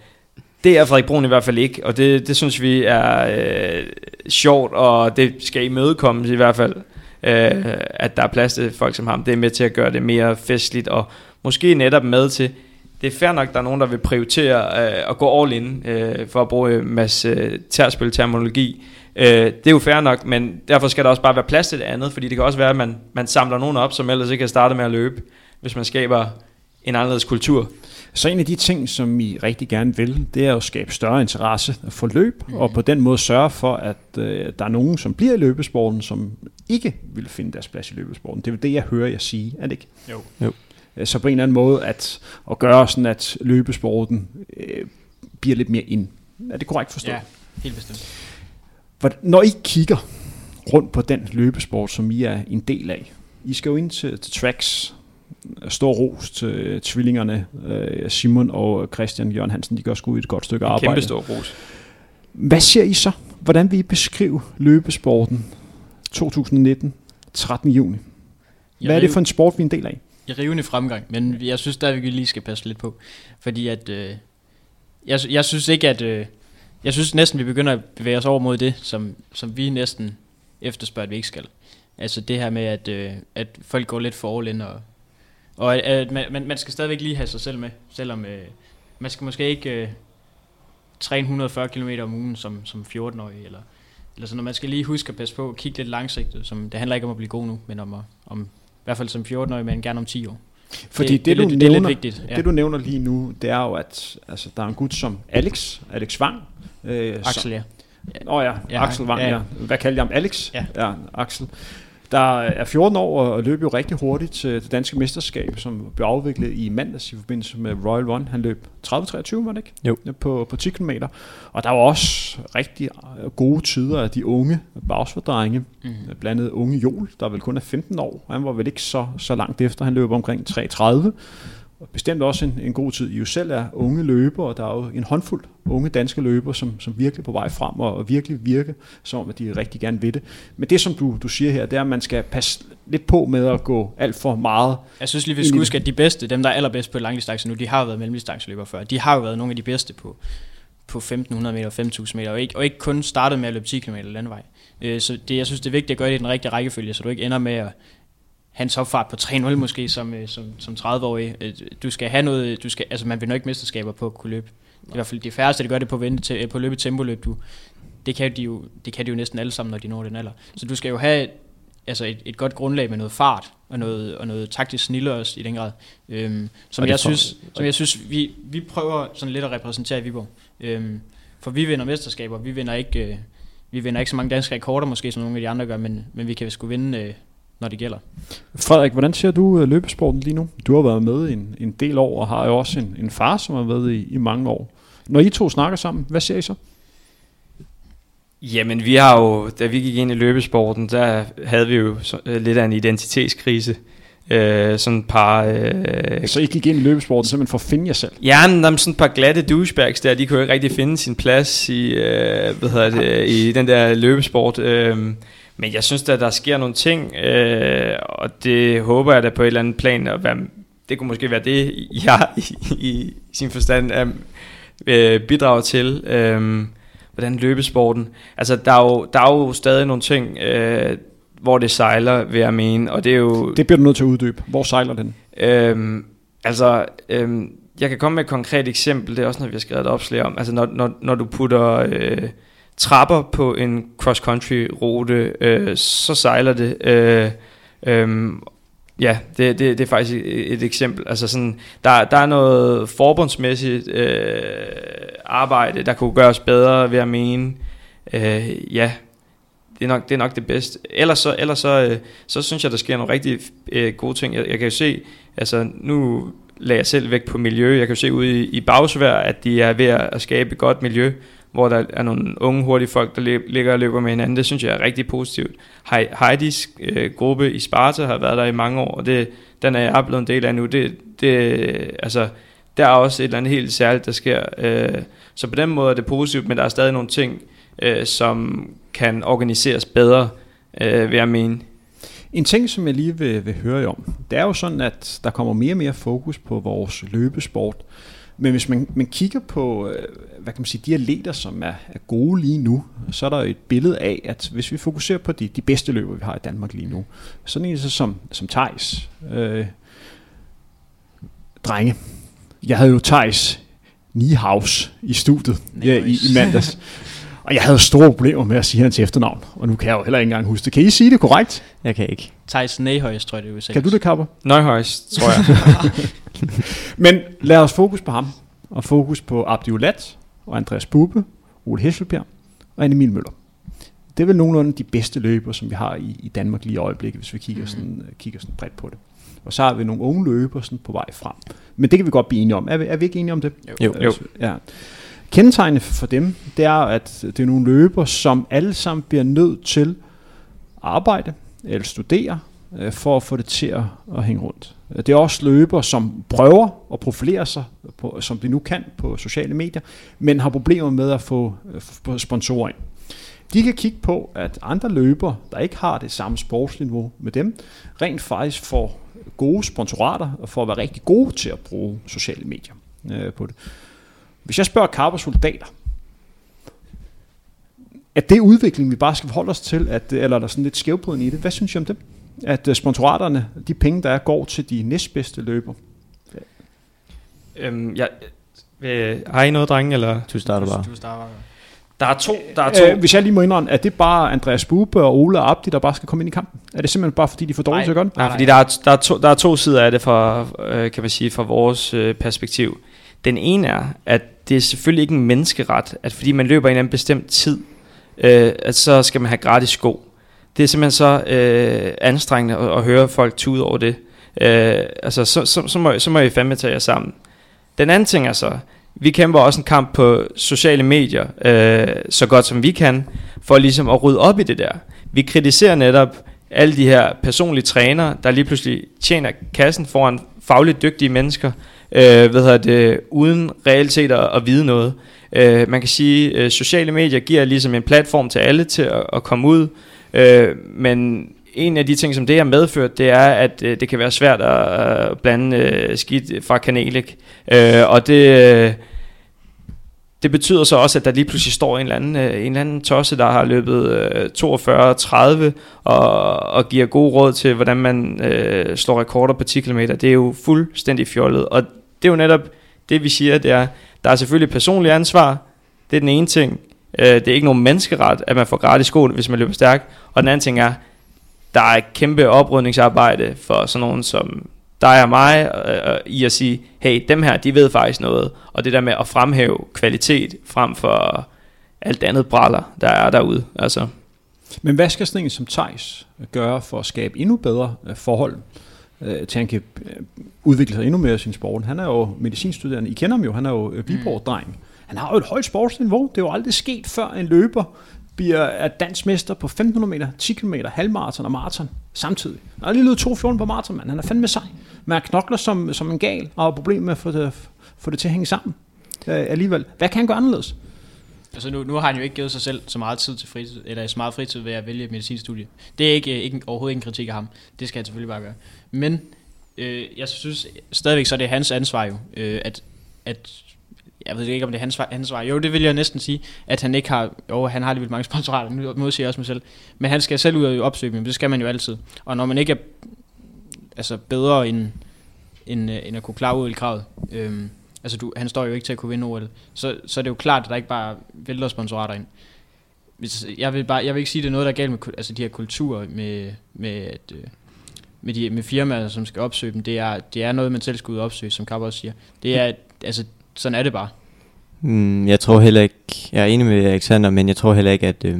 det er Frederik Brun i hvert fald ikke, og det, det synes vi er øh, sjovt, og det skal imødekommes i hvert fald, øh, at der er plads til folk som ham. Det er med til at gøre det mere festligt, og måske netop med til, det er fair nok, der er nogen, der vil prioritere øh, at gå all in, øh, for at bruge en masse øh, terspil-terminologi. Øh, det er jo fair nok, men derfor skal der også bare være plads til det andet, fordi det kan også være, at man, man samler nogen op, som ellers ikke har startet med at løbe, hvis man skaber en anderledes kultur. Så en af de ting, som I rigtig gerne vil, det er at skabe større interesse for løb, mm. og på den måde sørge for, at øh, der er nogen, som bliver i løbesporten, som ikke vil finde deres plads i løbesporten. Det er det, jeg hører jer sige, er det ikke? Jo. jo. Øh, så på en eller anden måde at, at gøre sådan, at løbesporten øh, bliver lidt mere ind. Er det korrekt forstået? Ja, helt bestemt. Når I kigger rundt på den løbesport, som I er en del af, I skal jo ind til, til tracks, stor ros til tvillingerne, øh, Simon og Christian Jørgen Hansen, de gør sgu et godt stykke arbejde. Kæmpe stor ros. Hvad ser I så? Hvordan vil I beskrive løbesporten 2019, 13. juni? Hvad er det for en sport, vi er en del af? I rivende fremgang, men jeg synes der vi lige skal passe lidt på. Fordi at, øh, jeg, jeg synes ikke, at... Øh, jeg synes næsten, vi begynder at bevæge os over mod det, som, som vi næsten efterspørger, at vi ikke skal. Altså det her med, at, øh, at folk går lidt for all in, og, og at, at man, man skal stadigvæk lige have sig selv med, selvom øh, man skal måske ikke øh, træne 140 km om ugen som, som 14-årig, eller, eller sådan, man skal lige huske at passe på kigge lidt langsigtet, som, det handler ikke om at blive god nu, men om, at, om hvert fald som 14-årig, men gerne om 10 år. Fordi det, det, det, du lidt, nævner, det, er lidt vigtigt, ja. det du nævner lige nu, det er jo, at altså, der er en gut som Alex, Alex Wang. Øh, Axel, ja. Åh oh, ja, ja, Axel Wang, ja. ja. Hvad kalder jeg ham? Alex? Ja. ja, Axel der er 14 år og løb jo rigtig hurtigt til det danske mesterskab, som blev afviklet i mandags i forbindelse med Royal Run. Han løb 30-23, var det ikke? Jo. På, på 10 km. Og der var også rigtig gode tider af de unge bagsfordrenge, mm. blandt andet unge Jol, der vel kun er 15 år. Han var vel ikke så, så langt efter. Han løb omkring 3.30 og bestemt også en, en god tid. I jo selv er unge løbere, og der er jo en håndfuld unge danske løbere, som, som virkelig er på vej frem, og, og virkelig virke som om, at de rigtig gerne vil det. Men det, som du, du siger her, det er, at man skal passe lidt på med at gå alt for meget. Jeg synes lige, vi skal huske, at de bedste, dem der er allerbedst på langdistance nu, de har jo været mellemdistanceløbere før. De har jo været nogle af de bedste på, på 1500 meter og 5000 meter, og ikke, og ikke kun startet med at løbe 10 km landevej. Så det, jeg synes, det er vigtigt at gøre det i den rigtige rækkefølge, så du ikke ender med at hans opfart på 3-0 måske som, øh, som, som 30-årig. Øh, du skal have noget, du skal, altså man vil nok ikke mesterskaber på at kunne løbe. Det er i hvert fald de færreste, der gør det på, vente til, øh, på løbe tempo-løb. Du, det, kan de jo, det kan de jo næsten alle sammen, når de når den alder. Så du skal jo have altså et, et godt grundlag med noget fart og noget, og noget taktisk snille også i den grad. Øhm, som, jeg synes, som jeg synes, vi, vi prøver sådan lidt at repræsentere i Viborg. Øhm, for vi vinder mesterskaber, vi vinder ikke, øh, vi vinder ikke så mange danske rekorder måske, som nogle af de andre gør, men, men vi kan sgu vinde øh, når det gælder. Frederik, hvordan ser du øh, løbesporten lige nu? Du har været med en, en del år, og har jo også en, en far, som har været i, i mange år. Når I to snakker sammen, hvad ser I så? Jamen, vi har jo, da vi gik ind i løbesporten, der havde vi jo så, uh, lidt af en identitetskrise. Uh, sådan et par... Uh, så I gik ind i løbesporten simpelthen for at finde jer selv? Ja, men der er sådan et par glatte douchebags der, de kunne jo ikke rigtig finde sin plads i, uh, hvad hedder det, i den der løbesport. Uh, men jeg synes at der sker nogle ting, øh, og det håber jeg da på et eller andet plan at være, det kunne måske være det, jeg i, i sin forstand er, øh, bidrager til. Øh, hvordan løbesporten. Altså, der er jo, der er jo stadig nogle ting, øh, hvor det sejler, vil jeg mene, og det er jo... Det bliver du nødt til at uddybe. Hvor sejler den? Øh, altså, øh, jeg kan komme med et konkret eksempel, det er også noget, vi har skrevet et opslag om. Altså, når, når, når du putter... Øh, trapper på en cross-country rute, øh, så sejler det. Øh, øh, ja, det, det, det er faktisk et, et eksempel. Altså sådan, der, der er noget forbundsmæssigt øh, arbejde, der kunne gøres bedre, ved at mene. Øh, ja, det er, nok, det er nok det bedste. Ellers så, ellers så, øh, så synes jeg, der sker nogle rigtig øh, gode ting. Jeg, jeg kan jo se, altså nu lagde jeg selv væk på miljø. Jeg kan jo se ude i, i Bagsvær, at de er ved at skabe et godt miljø hvor der er nogle unge, hurtige folk, der ligger og løber med hinanden. Det synes jeg er rigtig positivt. Heidis øh, gruppe i Sparta har været der i mange år, og det, den er jeg blevet en del af nu. Det, det, altså, der er også et eller andet helt særligt, der sker. Øh, så på den måde er det positivt, men der er stadig nogle ting, øh, som kan organiseres bedre, øh, vil jeg mene. En ting, som jeg lige vil, vil høre jer om, det er jo sådan, at der kommer mere og mere fokus på vores løbesport. Men hvis man, man kigger på, øh, hvad kan man sige, de atleter, som er, er gode lige nu, så er der et billede af, at hvis vi fokuserer på de, de bedste løber, vi har i Danmark lige nu, sådan en så som, som Thijs, øh, drenge. Jeg havde jo Thijs Niehaus i studiet ja, i, i mandags. Og jeg havde store problemer med at sige hans efternavn, og nu kan jeg jo heller ikke engang huske det. Kan I sige det korrekt? Jeg kan ikke. Thijs Nehøjs, tror jeg det er Kan du det, Kapper? Nøjhøjs, tror jeg. Men lad os fokus på ham, og fokus på Abdi Ulat, og Andreas Bube, Ole Hesselbjerg og Emil Møller. Det er vel nogenlunde de bedste løber, som vi har i, i Danmark lige i øjeblikket, hvis vi kigger, mm. sådan, uh, kigger sådan bredt på det. Og så har vi nogle unge løber sådan på vej frem. Men det kan vi godt blive enige om. Er vi, er vi ikke enige om det? Jo. jo. Ja. Kendetegnende for dem, det er, at det er nogle løber, som alle sammen bliver nødt til at arbejde eller studere, øh, for at få det til at, at hænge rundt. Det er også løber, som prøver at profilere sig, på, som de nu kan på sociale medier, men har problemer med at få, øh, få sponsorer ind. De kan kigge på, at andre løber, der ikke har det samme sportsniveau med dem, rent faktisk får gode sponsorater og får at være rigtig gode til at bruge sociale medier øh, på det. Hvis jeg spørger Carper soldater, er det udvikling, vi bare skal forholde os til, at, eller er der sådan lidt skævbrydende i det? Hvad synes I om det? At øh, sponsoraterne, de penge, der er, går til de næstbedste løber? Øhm, ja, øh, har I noget, drenge? Eller? Du starter bare. Du starter bare. Der er to. Der er to. Øh, hvis jeg lige må indrømme, er det bare Andreas Bube og Ole og Abdi, der bare skal komme ind i kampen? Er det simpelthen bare fordi, de er for dårlige til at gøre det? Nej, fordi der er, der, er to, der er to sider af det fra, øh, kan man sige, fra vores øh, perspektiv. Den ene er, at det er selvfølgelig ikke en menneskeret, at fordi man løber en eller anden bestemt tid, øh, at så skal man have gratis sko. Det er simpelthen så øh, anstrengende at, at høre folk tude over det. Øh, altså, så, så, så, må, så må I fandme tage jer sammen. Den anden ting er så, vi kæmper også en kamp på sociale medier, øh, så godt som vi kan, for ligesom at rydde op i det der. Vi kritiserer netop alle de her personlige trænere, der lige pludselig tjener kassen foran fagligt dygtige mennesker, øh, hvad det, uden reelt set at, at vide noget. Øh, man kan sige, at øh, sociale medier giver ligesom en platform til alle til at, at komme ud, øh, men en af de ting, som det har medført, det er, at øh, det kan være svært at øh, blande øh, skidt fra kanalik. Øh, og det, øh, det betyder så også, at der lige pludselig står en eller anden, øh, en eller anden tosse, der har løbet øh, 42-30 og, og giver god råd til, hvordan man øh, slår rekorder på 10 km. Det er jo fuldstændig fjollet. Og det er jo netop det, vi siger, det er, der er selvfølgelig personlig ansvar. Det er den ene ting. Øh, det er ikke nogen menneskeret, at man får gratis sko, hvis man løber stærkt. Og den anden ting er, der er et kæmpe oprydningsarbejde for sådan nogen som dig og mig øh, i at sige, hey, dem her, de ved faktisk noget. Og det der med at fremhæve kvalitet frem for alt andet braller, der er derude. Altså. Men hvad skal sådan en som Thijs gøre for at skabe endnu bedre øh, forhold øh, til han kan øh, udvikle sig endnu mere i sin sport? Han er jo medicinstuderende. I kender ham jo, han er jo øh, Viborg-dreng. Han har jo et højt sportsniveau. Det er jo aldrig sket før en løber bliver er dansk mester på 1500 meter, 10 km, halvmarathon og maraton samtidig. Han har lige løbet 2.14 på maraton, mand. Han er fandme sej. Men han knokler som, som en gal, og har problemer med at få det, få det til at hænge sammen øh, alligevel. Hvad kan han gøre anderledes? Altså nu, nu har han jo ikke givet sig selv så meget tid til fritid, eller så meget fritid ved at vælge medicinstudie. Det er ikke, ikke overhovedet ikke en kritik af ham. Det skal han selvfølgelig bare gøre. Men øh, jeg synes stadigvæk, så er det hans ansvar jo, øh, at, at jeg ved ikke, om det er hans, hans vej. Jo, det vil jeg næsten sige, at han ikke har, jo, han har alligevel mange sponsorater, nu modsiger jeg også mig selv, men han skal selv ud og opsøge dem, det skal man jo altid. Og når man ikke er altså, bedre end, end, øh, end at kunne klare ud i kravet, øhm, altså du, han står jo ikke til at kunne vinde OL, så, så er det jo klart, at der ikke bare vælter sponsorater ind. Hvis, jeg, vil bare, jeg vil ikke sige, at det er noget, der er galt med altså, de her kulturer, med, med, at, øh, med, de, med firmaer, som skal opsøge dem. Det er, det er noget, man selv skal ud og opsøge, som Kapper også siger. Det er, altså, sådan er det bare. Mm, jeg tror heller ikke, jeg er enig med Alexander, men jeg tror heller ikke, at, øh,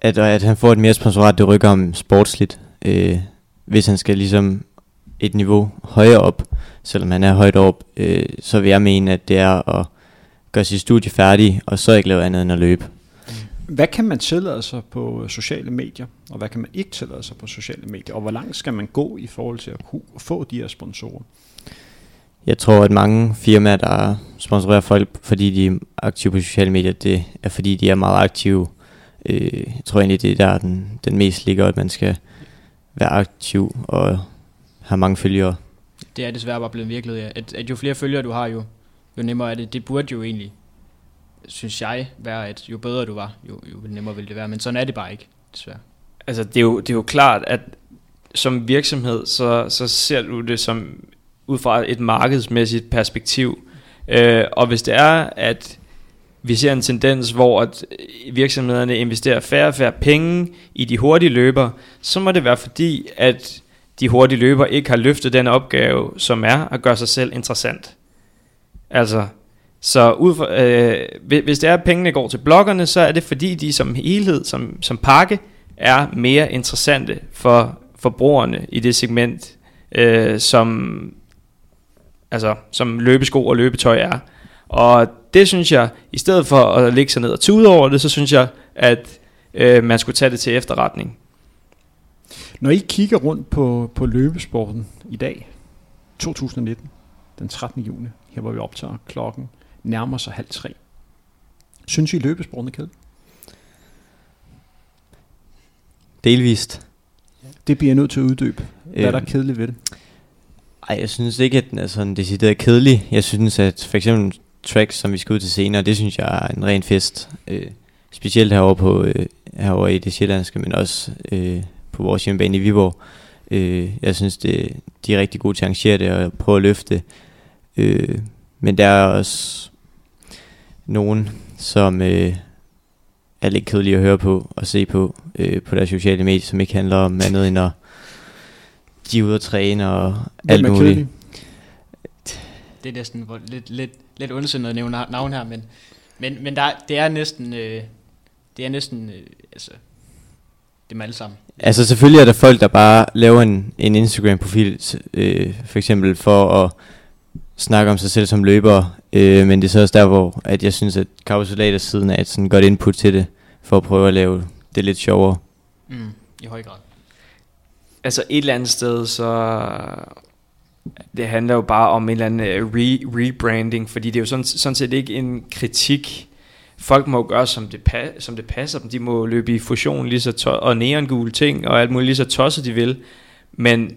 at, at han får et mere sponsorat, det rykker ham sportsligt, øh, hvis han skal ligesom et niveau højere op, selvom han er højt op, øh, så vil jeg mene, at det er at gøre sit studie færdig, og så ikke lave andet end at løbe. Hvad kan man tillade sig på sociale medier, og hvad kan man ikke tillade sig på sociale medier, og hvor langt skal man gå i forhold til at kunne få de her sponsorer? Jeg tror, at mange firmaer, der sponsorerer folk, fordi de er aktive på sociale medier, det er fordi, de er meget aktive. Øh, jeg tror egentlig, det er der, den, den mest ligger, at man skal være aktiv og have mange følgere. Det er desværre bare blevet virkelighed, ja. at, at jo flere følgere du har, jo, jo nemmere er det. Det burde jo egentlig, synes jeg, være, at jo bedre du var, jo, jo nemmere ville det være. Men sådan er det bare ikke, desværre. Altså, det er jo, det er jo klart, at som virksomhed, så, så ser du det som ud fra et markedsmæssigt perspektiv. Øh, og hvis det er, at vi ser en tendens, hvor at virksomhederne investerer færre og færre penge i de hurtige løber, så må det være fordi, at de hurtige løber ikke har løftet den opgave, som er at gøre sig selv interessant. Altså, så ud for, øh, hvis det er, at pengene går til bloggerne, så er det fordi, de som helhed, som, som pakke, er mere interessante for forbrugerne i det segment, øh, som, altså, som løbesko og løbetøj er. Og det synes jeg, i stedet for at lægge sig ned og tude over det, så synes jeg, at øh, man skulle tage det til efterretning. Når I kigger rundt på, på løbesporten i dag, 2019, den 13. juni, her hvor vi optager klokken, nærmer sig halv tre. Synes I løbesporten er kedelig? Delvist. Det bliver jeg nødt til at uddybe. Hvad er der Øhm. kedeligt ved det? Ej, jeg synes ikke, at den er sådan decideret kedelig. Jeg synes, at for eksempel tracks, som vi skal ud til senere, det synes jeg er en ren fest. Øh, specielt herovre, på, øh, herovre i det sjællandske, men også øh, på vores hjemmebane i Viborg. Øh, jeg synes, det, de er rigtig gode til at arrangere det og prøve at løfte. Øh, men der er også nogen, som øh, er lidt kedelige at høre på og se på øh, på deres sociale medier, som ikke handler om andet end at de er ude at træne og alt Hvem er muligt. kedelig? Det er næsten hvor- lidt, lidt, lidt ondsindet at nævne navn her, men, men, men der, det er næsten, øh, det er næsten, øh, altså, dem alle sammen. Altså selvfølgelig er der folk, der bare laver en, en Instagram-profil, øh, for eksempel for at snakke om sig selv som løber, øh, men det er så også der, hvor at jeg synes, at Carbosolat siden er et sådan godt input til det, for at prøve at lave det lidt sjovere. Mm, I høj grad. Altså et eller andet sted, så det handler jo bare om en eller anden øh, re, rebranding, fordi det er jo sådan, sådan set ikke en kritik. Folk må jo gøre, som det, pa- som det passer dem. De må løbe i fusion lige så to- og neongule ting, og alt muligt lige så tosset de vil. Men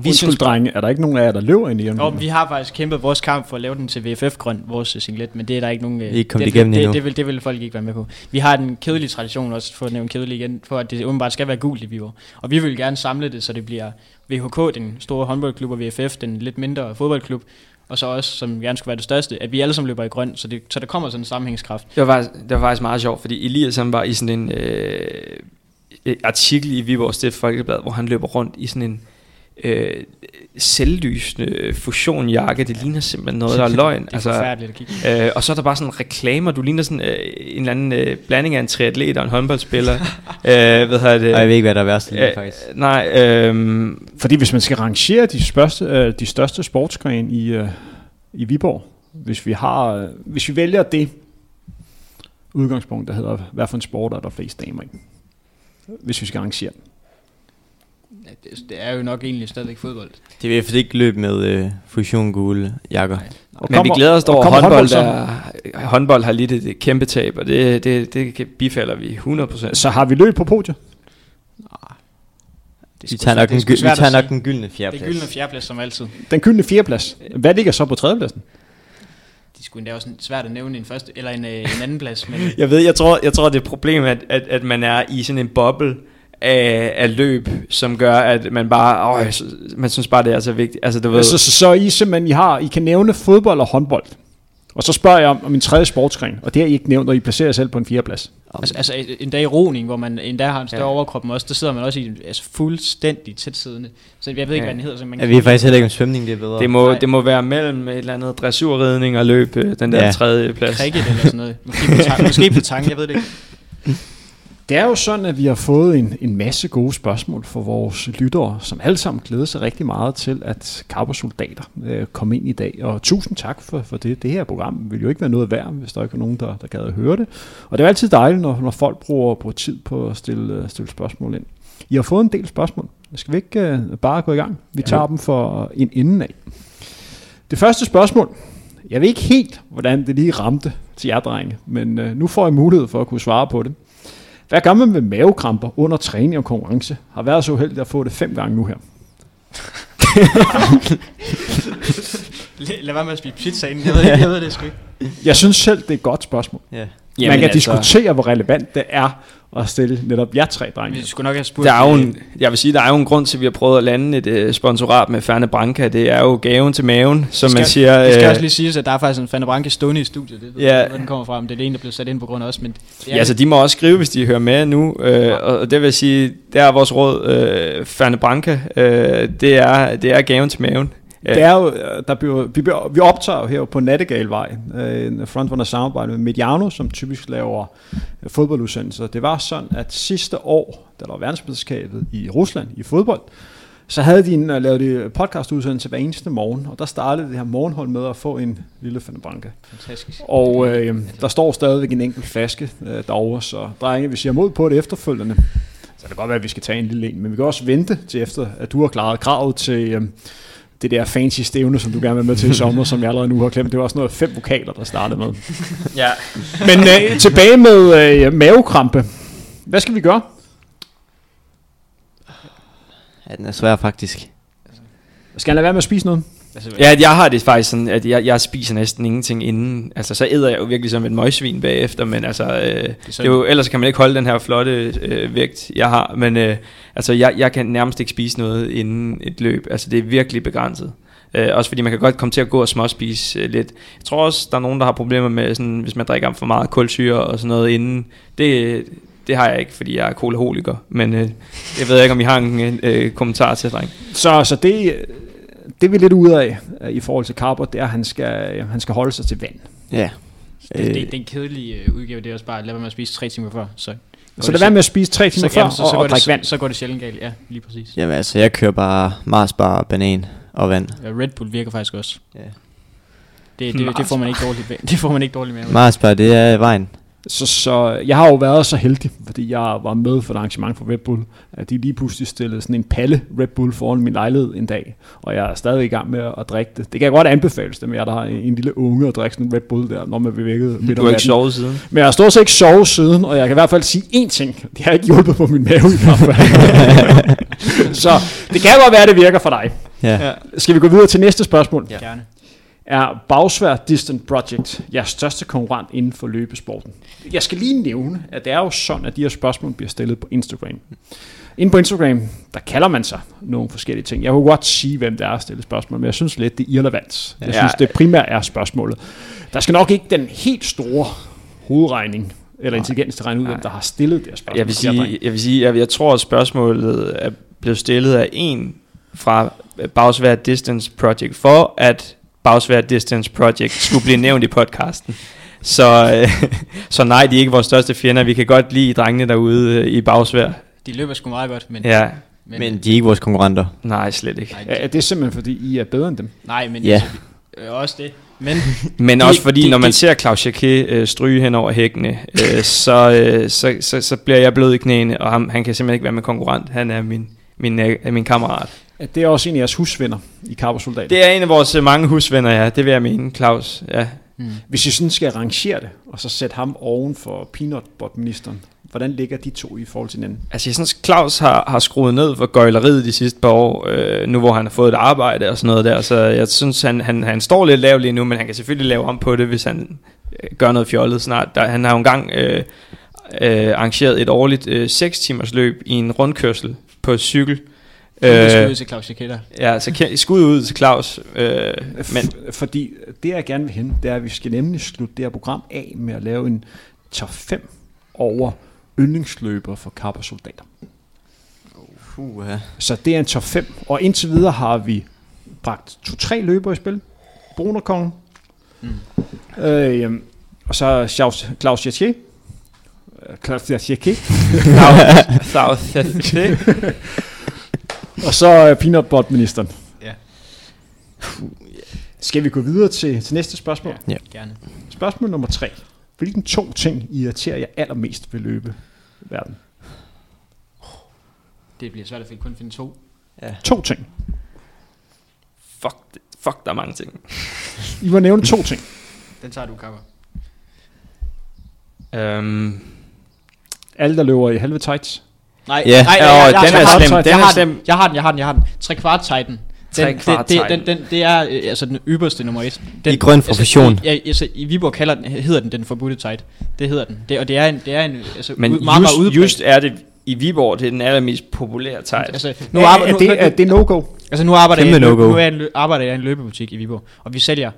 vi Undskyld, synes drenge, er der ikke nogen af jer, der løber ind i Og vi har faktisk kæmpet vores kamp for at lave den til VFF-grøn, vores øh, singlet, men det er der ikke nogen... øh, Vi ikke kommet det, igennem det, endnu. det, vil, det vil folk ikke være med på. Vi har den kedelige tradition også, for at nævne kedelig igen, for at det åbenbart skal være gult i Viborg. Og vi vil gerne samle det, så det bliver VHK, den store håndboldklub, og VFF, den lidt mindre fodboldklub, og så også, som gerne skulle være det største, at vi alle sammen løber i grøn, så, det, så der kommer sådan en sammenhængskraft. det var, faktisk, det var faktisk meget sjovt, fordi Elias han var i sådan en øh, øh, artikel i Viborg Stift Folkeblad, hvor han løber rundt i sådan en øh, selvlysende fusionjakke. Det ligner simpelthen noget, der er løgn. Det er altså, forfærdeligt at kigge. Øh, og så er der bare sådan reklamer. Du ligner sådan øh, en eller anden øh, blanding af en triatlet og en håndboldspiller. øh, hvad hedder det? Og jeg ved ikke, hvad der er værst lige Øh, faktisk. Nej, øh, Fordi hvis man skal rangere de, spørste, øh, de største sportsgrene i, øh, i Viborg, hvis vi, har, øh, hvis vi vælger det udgangspunkt, der hedder, hvad for en sport er der flest damer i? Hvis vi skal rangere den. Det, det er jo nok egentlig stadigvæk fodbold. Det vil i hvert fald ikke løbe med øh, fusion gule jakker. Og men vi glæder os over, at kommer håndbold, så? er, håndbold har lidt et kæmpe tab, og det, det, det bifalder vi 100%. Så har vi løb på podiet? Det Vi tager nok, det den, vi tager nok den gyldne Det er fjerdeplads. gyldne fjerdeplads som altid. Den gyldne fjerdeplads. Hvad ligger så på tredjepladsen? De skulle endda også svært at nævne en første eller en, øh, en anden plads, men Jeg ved, jeg tror, jeg tror det er et problem, at, at, at man er i sådan en boble af, af løb, som gør, at man bare, åh, man synes bare, det er så vigtigt. Altså, du ved, Så, så, så I simpelthen, I, har, I kan nævne fodbold og håndbold. Og så spørger jeg om, om en tredje sportsgren, og det har I ikke nævnt, og I placerer jer selv på en fjerdeplads. altså, altså en dag i roning, hvor man endda har en større Ja. overkrop også, der sidder man også i altså fuldstændig tæt siddende. Så jeg ved ikke, Ja. hvad den hedder. Så man Ja, vi er faktisk heller ikke om svømning, det er bedre. det, må, Nej. det må være mellem et eller andet dressurridning og løb, øh, den der Ja. tredje plads. Cricket eller sådan noget. Måske på tang, måske på tang jeg ved det ikke. Det er jo sådan, at vi har fået en, en masse gode spørgsmål fra vores lyttere, som alle sammen glæder sig rigtig meget til, at Soldater øh, kom ind i dag. Og tusind tak for, for det. Det her program vil jo ikke være noget værd, hvis der ikke er nogen, der, der gad at høre det. Og det er altid dejligt, når, når folk bruger, bruger tid på at stille, øh, stille spørgsmål ind. I har fået en del spørgsmål. Skal vi ikke øh, bare gå i gang? Vi tager dem for en enden af. Det første spørgsmål. Jeg ved ikke helt, hvordan det lige ramte til jer, drenge, men øh, nu får jeg mulighed for at kunne svare på det. Hvad gør man med mavekramper under træning og konkurrence? Har været så uheldig at få det fem gange nu her. Lad, være med at spise pizza inden. Jeg ved, ikke, jeg ved det sgu ikke. Jeg synes selv, det er et godt spørgsmål. Ja. Jamen, man kan altså... diskutere, hvor relevant det er at stille netop jer tre drenge. Vi skulle nok have spurgt... Der er jo øh, en, jeg vil sige, der er jo en grund til, at vi har prøvet at lande et uh, sponsorat med Ferne Branca. Det er jo gaven til maven, som skal, man siger. Det skal øh, også lige siges, at der er faktisk en Fanta Branca stående i studiet. Det ved Ja. jeg ikke, hvor den kommer fra, men det er det en, der blev sat ind på grund af os. Men Ja, så de må også skrive, hvis de hører med nu. Øh, og det vil sige, der er vores råd, øh, Ferne Branca, øh, det, er, det er gaven til maven. Det er jo, øh, der bliver, vi, bliver, vi optager jo her på Nattegalvej, øh, en frontrunner samarbejde med Mediano, som typisk laver øh, fodboldudsendelser. Det var sådan, at sidste år, da der var verdensmesterskabet i Rusland i fodbold, så havde de en, uh, lavet de podcastudsendelse hver eneste morgen, og der startede det her morgenhold med at få en lille Fandebranca. fantastisk. Og øh, der står stadigvæk en enkelt flaske øh, derovre, så drenge, vi siger mod på det efterfølgende. Så det kan godt være, at vi skal tage en lille en, men vi kan også vente til efter, at du har klaret kravet til øh, det der fancy stævne, som du gerne vil med til i sommer, som jeg allerede nu har glemt. Det var også noget fem vokaler, der startede med. Ja. Men øh, tilbage med øh, mavekrampe. Hvad skal vi gøre? Ja, den er svær faktisk. Skal han lade være med at spise noget? Altså, Ja, jeg har det faktisk sådan, at jeg, jeg spiser næsten ingenting inden. Altså, så æder jeg jo virkelig som et møgsvin bagefter, men altså, øh, det er jo, ellers kan man ikke holde den her flotte øh, vægt, jeg har. Men øh, altså, jeg, jeg kan nærmest ikke spise noget inden et løb. Altså, det er virkelig begrænset. Øh, også fordi man kan godt komme til at gå og småspise øh, lidt. Jeg tror også, der er nogen, der har problemer med, sådan, hvis man drikker for meget kulsyre og sådan noget inden. Det, det har jeg ikke, fordi jeg er kolaholiker. Men øh, jeg ved ikke, om I har en øh, kommentar til, dreng. Så, så det, øh, det vi er lidt ude af øh, i forhold til Carper, det er, at han skal, han skal holde sig til vand. Ja. det, det, Øh, det, er en kedelig øh, udgave, det er også bare at lade være med at spise tre timer før. Så, Så lad være med at spise tre timer så, før jamen, så, så, og, går og det, drikke vand. så går det sjældent galt. Ja, lige præcis. Jamen altså, jeg kører bare Mars bar, banan og vand. Ja, Red Bull virker faktisk også. Ja. Det, det, det, får man ikke dårligt, det får man ikke dårligt med. Mars bar, det er vejen. Så, så jeg har jo været så heldig, fordi jeg var med for et arrangement for Red Bull, at de lige pludselig stillede sådan en palle Red Bull foran min lejlighed en dag, og jeg er stadig i gang med at drikke det. Det kan jeg godt anbefales dem, jeg der har en lille unge og drikke sådan en Red Bull der, når man bliver vækket midt Du om har ikke sovet siden. Men jeg har stort set ikke sovet siden, og jeg kan i hvert fald sige én ting. Det har ikke hjulpet på min mave i hvert fald. så det kan godt være, at det virker for dig. Ja. Ja. Skal vi gå videre til næste spørgsmål? Ja. Gerne. Er Bagsvær Distant Project jeres største konkurrent inden for løbesporten? Jeg skal lige nævne, at det er jo sådan, at de her spørgsmål bliver stillet på Instagram. Inde på Instagram, der kalder man sig nogle forskellige ting. Jeg kunne godt sige, hvem det er at stille spørgsmål, men jeg synes lidt, det er irrelevant. Jeg synes, det primært er spørgsmålet. Der skal nok ikke den helt store hovedregning eller intelligens til at regne ud, hvem der har stillet det her spørgsmål. Jeg vil sige, jeg, vil sige jeg, jeg tror, at spørgsmålet er blevet stillet af en fra Bagsvær Distance Project, for at Bagsvær Distance Project skulle blive nævnt i podcasten. Så, øh, så nej, de er ikke vores største fjender. Vi kan godt lide drengene derude øh, i Bagsvær. De løber sgu meget godt, men... Ja, men, Men de er ikke vores konkurrenter. nej, slet ikke. nej, Ja, det er simpelthen, fordi I er bedre end dem. nej, men Ja. altså, øh, også det. Men Men De- også fordi, de- når man de- ser Claus Jacquet øh, stryge hen over hækkene, øh, så, øh, så, så, så bliver jeg blød i knæene, og ham, han kan simpelthen ikke være med konkurrent. Han er min, min, øh, min kammerat. At Det er også en af jeres husvenner i Carbosoldat. Det er en af vores øh, mange husvenner, ja. Det vil jeg mene, Claus. Ja. hmm. Hvis I sådan skal rangere det, og så sætte ham oven for peanutbutter-ministeren, hvordan ligger de to i forhold til hinanden? Altså, jeg synes, Claus har, har skruet ned for gøjleriet de sidste par år, øh, nu hvor han har fået et arbejde og sådan noget der. Så jeg synes, han, han, han står lidt lavt lige nu, men han kan selvfølgelig lave om på det, hvis han øh, gør noget fjollet snart. Der, han har jo engang øh, øh, arrangeret et årligt øh, 6 timers løb i en rundkørsel på cykel. Øh, Øh, til Claus Jaketta. ja, så skud ud til Claus. Øh, men fordi det jeg gerne vil hen, det er, at vi skal nemlig slutte det her program af med at lave en top 5 over yndlingsløbere for Carbosoldater. Puh, ja. Så det er en top 5, og indtil videre har vi bragt to-tre løbere i spil. Brunerkongen. Mm. Øh, og så Claus, Claus Jacquet. Øh, Claus Jacquet. Claus, Claus, Og så uh, peanutbutter-ministeren. Ja. Skal vi gå videre til, til næste spørgsmål? Ja. Gerne. Spørgsmål nummer tre. Hvilken to ting irriterer jer allermest ved løbe verden? Det bliver svært at finde, kun finde to. To ting. fuck, det- fuck, der er mange ting. I må nævne to ting. Den tager du, Kapper. Um, Alle, der løber i halve tights. Nej, Ja. nej, Ja, nej, og jeg, den jeg, er har slem, den. jeg er har slem. Den. Jeg har den, jeg har den, jeg har den. Tre kvart Titan. Den, det, det, den, den, det er øh, altså den ypperste nummer et. Den, I grøn profession. Altså, i, ja, altså, i Viborg kalder den, hedder den den forbudte tight. Det hedder den. Det, og det er en, det er en altså, Men ud, meget, just, meget just er det i Viborg, det er den allermest populære tight. Altså, nu, Nu er, arbejder, er, nu, det, nu, er det no-go? altså, nu arbejder, jeg, Kæmpe løb, no-go. nu er jeg, en lø- arbejder jeg i en løbebutik i Viborg, og vi sælger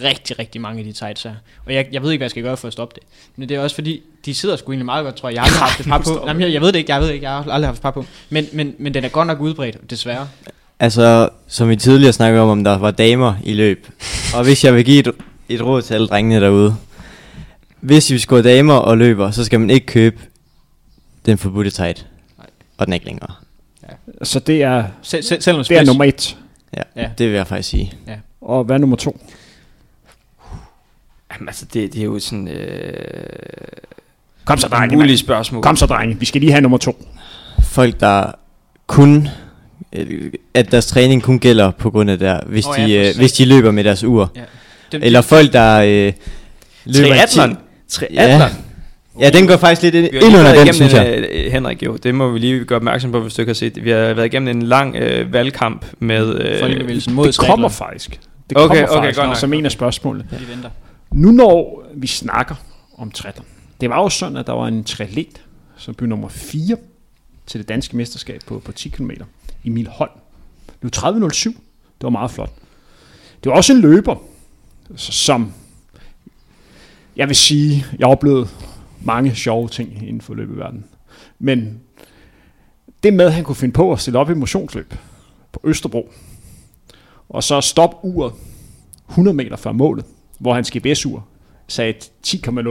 rigtig, rigtig mange af de tights her. Og jeg, jeg ved ikke, hvad jeg skal gøre for at stoppe det. Men det er også fordi, de sidder sgu egentlig meget godt, tror jeg. Jeg har aldrig haft et par på. Nej, jeg, jeg ved det ikke, jeg ved det ikke, jeg har aldrig haft et par på. Men, men, men den er godt nok udbredt, desværre. Altså, som vi tidligere snakkede om, om der var damer i løb. Og hvis jeg vil give et, et råd til alle drengene derude. Hvis vi skal damer og løber, så skal man ikke købe den forbudte tight. Nej. Og den er ikke længere. Så det er, Sel, sel, selvom det er nummer et. Ja, Ja. ja. det vil jeg faktisk sige. Og hvad er nummer to? Jamen, altså, det, det er jo sådan... Øh, Kom så, drenge. mulige spørgsmål. Kom så, drenge. Vi skal lige have nummer to. Folk, der kun... øh, At deres træning kun gælder på grund af der, hvis, oh, ja, de, øh, hvis de løber med deres ur. Ja. Den, Eller folk, der øh, løber... Triathlon. Triathlon. Ja, den går faktisk lidt ind, under den, synes igennem, jeg. øh, Henrik jo, det må vi lige gøre opmærksom på, hvis du ikke har set. Vi har været igennem en lang øh, valgkamp med... Øh, Folkebevægelsen mod Det kommer faktisk. Det Okay, kommer okay, faktisk godt nok. som en af spørgsmålene. Vi venter. Nu når vi snakker om triathlon. Det var jo sådan, at der var en trælet, som blev nummer 4 til det danske mesterskab på, på 10 km. Emil Holm. Det var 30.07. Det var meget flot. Det var også en løber, som jeg vil sige, jeg oplevede mange sjove ting inden for løbeverdenen. Men det med, at han kunne finde på at stille op i motionsløb på Østerbro, og så stoppe uret 100 meter før målet, hvor hans GPS-ur sagde 10,0,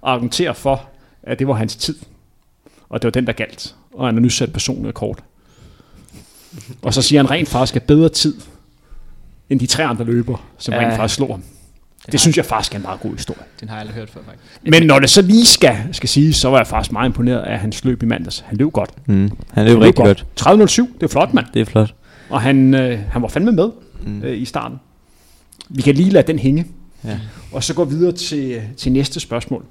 og argumentere for, at det var hans tid. Og det var den, der galt. Og han har nu sat personlig rekord. Og så siger han rent faktisk, at bedre tid, end de tre andre løbere, som Ja. rent faktisk slår ham. Det synes jeg faktisk er en meget god historie. Den har jeg aldrig hørt før, faktisk. Men når det så lige skal, skal sige, så var jeg faktisk meget imponeret af hans løb i mandags. Han løb godt. Mm. Han løb rigtig godt. 30.07, det er flot, mand. Det er flot. Og han, øh, han var fandme med Mm. øh, i starten. Vi kan lige lade den hænge. Ja. Og så går videre til, til næste spørgsmål.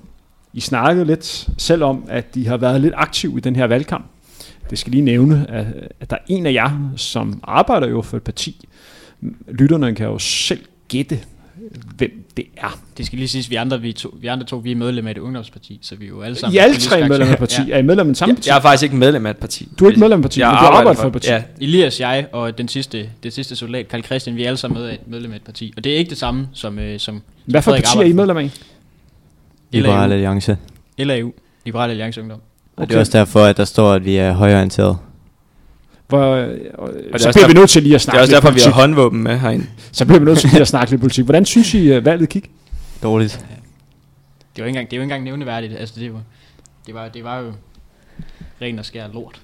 I snakkede lidt selv om, at de har været lidt aktive i den her valgkamp. Det skal lige nævne, at, at der er en af jer, som arbejder jo for et parti. Lytterne kan jo selv gætte, hvem det er. Det skal lige siges, vi andre, vi, to, vi andre to, vi er medlem af et ungdomsparti, så vi er jo alle sammen... I alle politisk tre medlemmer af aktive. parti. Er I medlem af samme parti? Jeg, er faktisk ikke medlem af et parti. Du er ikke medlem af et parti, jeg men du arbejder arbejder for et parti. Ja, Ja. Elias, jeg og den sidste, det sidste soldat, Karl Christian, vi er alle sammen med af, medlem af et parti. Og det er ikke det samme som, øh, som Hvad for Frederik parti er I medlem af? Liberal Alliance. LAU, Liberal Alliance Ungdom. Og det er også derfor, at der står, at vi er højreorienteret. Hvor, øh, er så også bliver derfor- vi nødt til lige at det snakke er også derfor, vi har politik. håndvåben med herinde. Så bliver vi nødt til lige at snakke lidt politik. Hvordan synes I, at valget gik? Dårligt. Det var ikke engang, det er jo ikke engang nævneværdigt. Altså, det var, det var, det var jo ren og skær lort.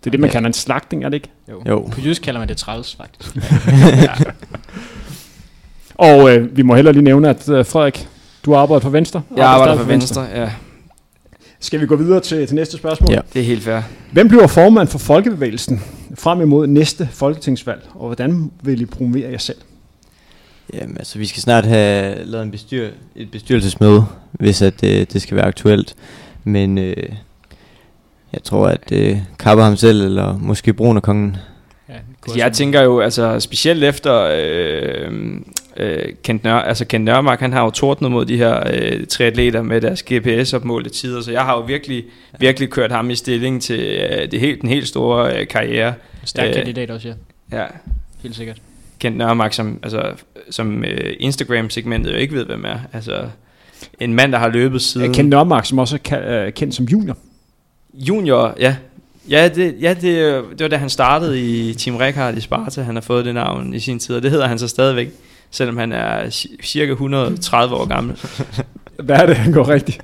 Det er det, man Ja. kalder en slagtning, er det ikke? Jo. Jo. På jysk kalder man det træls, faktisk. Og øh, vi må heller lige nævne, at øh, Frederik, du arbejder for Venstre. Jeg arbejder for Venstre, ja. Skal vi gå videre til, til næste spørgsmål? Ja. Det er helt fair. Hvem bliver formand for Folkebevægelsen frem imod næste folketingsvalg? Og hvordan vil I promovere jer selv? Jamen, altså, vi skal snart have lavet en bestyr, et bestyrelsesmøde, hvis at, øh, det skal være aktuelt. Men øh, jeg tror, at øh, Kapper ham selv, eller måske Bronerkongen. Ja, Altså, jeg tænker jo, altså specielt efter øh, øh, Kent, Nør, altså Kent Nørmark, han har jo tordnet mod de her øh, triatleter med deres GPS-opmålte tider, så jeg har jo virkelig, virkelig kørt ham i stilling til øh, det helt, den helt store øh, karriere. Stærk øh, kandidat også, ja. Ja, Helt sikkert. Kent Nørmark, som, altså, som øh, Instagram-segmentet jo ikke ved, hvem er. Altså, en mand, der har løbet siden... Ken Nørmark, som også er øh, kendt som junior. Junior, ja. Ja, det, ja det, det var da han startede i Team Rekard i Sparta, han har fået det navn i sin tid, og det hedder han så stadigvæk, selvom han er ci- cirka 130 år gammel. Hvad er det, han går rigtigt?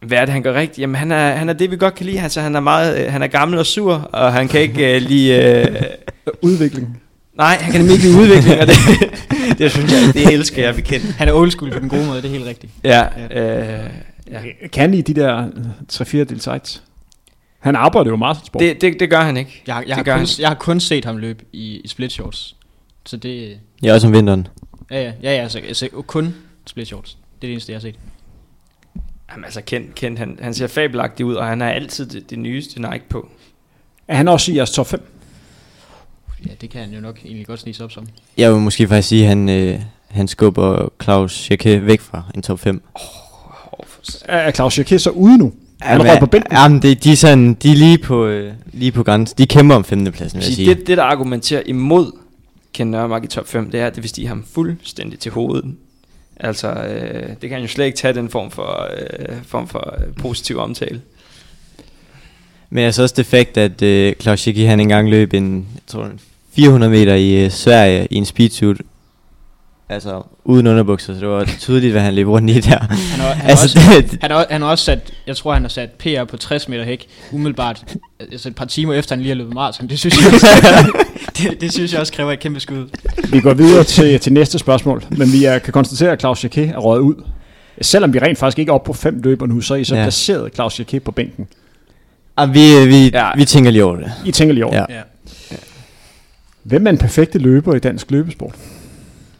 Hvad er det, han gør rigtigt? Jamen, han er, han er det, vi godt kan lide. Altså, han er, meget, øh, han er gammel og sur, og han kan ikke uh, lide... Uh, Udvikling. nej, han kan nemlig ikke lide udvikling, og det, det synes jeg, det elsker jeg bekendt. Han er old school på den gode måde, det er helt rigtigt. Ja, øh, ja. Kan I de der 3-4 del sites? Han arbejder jo meget som sport. Det, det, det gør han ikke. Jeg, har- jeg, Det har, gør kun, han. jeg har kun set ham løbe i, i split shorts. Så det... Ja, også om vinteren. Ja, ja, ja, ja altså, altså kun split shorts. Det er det eneste, jeg har set. Jamen, altså, Kent, Kent han, han ser fabelagtig ud, og han har altid det, det nyeste Nike på. Er han også i jeres top 5? Ja, det kan han jo nok egentlig godt snige op som. Jeg vil måske faktisk sige, at han, øh, han skubber Claus Schicke væk fra en top 5. Er Claus Jacquet så ude nu? Han Jamen, røg på bænken. Jamen, det, de, er sådan, de er lige på, øh, lige på grænsen. De kæmper om femtepladsen, vil jeg sige. Det, det, der argumenterer imod Ken Nørmark i top 5, det er, at det vil stige ham fuldstændig til hovedet. Altså, øh, det kan han jo slet ikke tage den form for, øh, form for øh, positiv omtale. Men altså også det fakt, at øh, Claus Schicke, han engang løb en, jeg tror, en 400 meter i øh, Sverige i en speedsuit. Altså uden underbukser, så det var tydeligt, hvad han løb rundt i der. Han har, han, altså, også, det, han, har, han har også sat, jeg tror han har sat PR på 60 meter hæk, umiddelbart, altså et par timer efter han lige har løbet maraton. Det synes jeg også, det, det, synes jeg også kræver et kæmpe skud. Vi går videre til, til næste spørgsmål, men vi er, kan konstatere, at Claus Jacquet er røget ud. Selvom vi rent faktisk ikke er oppe på fem løber nu, så er I så ja. Placeret Claus Jacquet på bænken. ah, vi, vi, Ja. vi tænker lige over det. I tænker lige over. Ja. Ja. Hvem er den perfekte løber i dansk løbesport?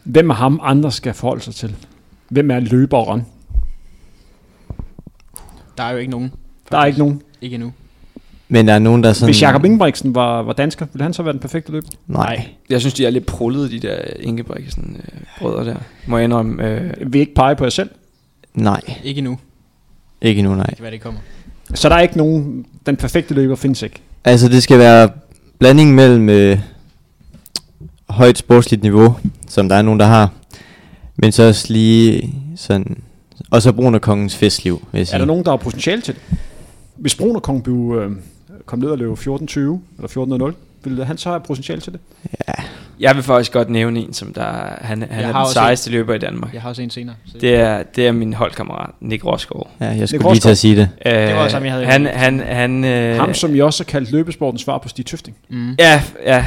Hvem er ham, andre skal forholde sig til? Hvem er løberen? Der er jo ikke nogen. Der er ikke nogen. Ikke endnu. Men der er nogen, der er sådan... Hvis Jakob Ingebrigtsen var, var dansker, ville han så være den perfekte løber? Nej. Jeg synes, de er lidt prullede, de der Ingebrigtsen øh, brødre der. Må jeg indrømme. Øh, vil ikke pege på jer selv. Nej. Ikke endnu. Ikke nu, nej. Det kan være, det kommer. Så der er ikke nogen, den perfekte løber findes ikke. Altså, det skal være blanding mellem øh, højt sportsligt niveau, som der er nogen, der har, men så også lige sådan... Og så Brun og Kongens festliv, vil jeg sige. Er der nogen, der har potentiale til det? Hvis Brun og Kong blev, øh, kom ned og løb 14.20 eller 14.00, ville han så have potentiale til det? jeg vil faktisk godt nævne en, som der han, han er har den også sejeste løber i Danmark. Jeg har også en senere. Så Det er, det er min holdkammerat, Nick Rosgaard. Ja, jeg skulle Rosgaard. lige til at sige det. Øh, Det var også ham, jeg havde han, i- han, han, øh, Ham, som I også har kaldt løbesportens svar på Stig Tøfting. Mm. Ja, ja.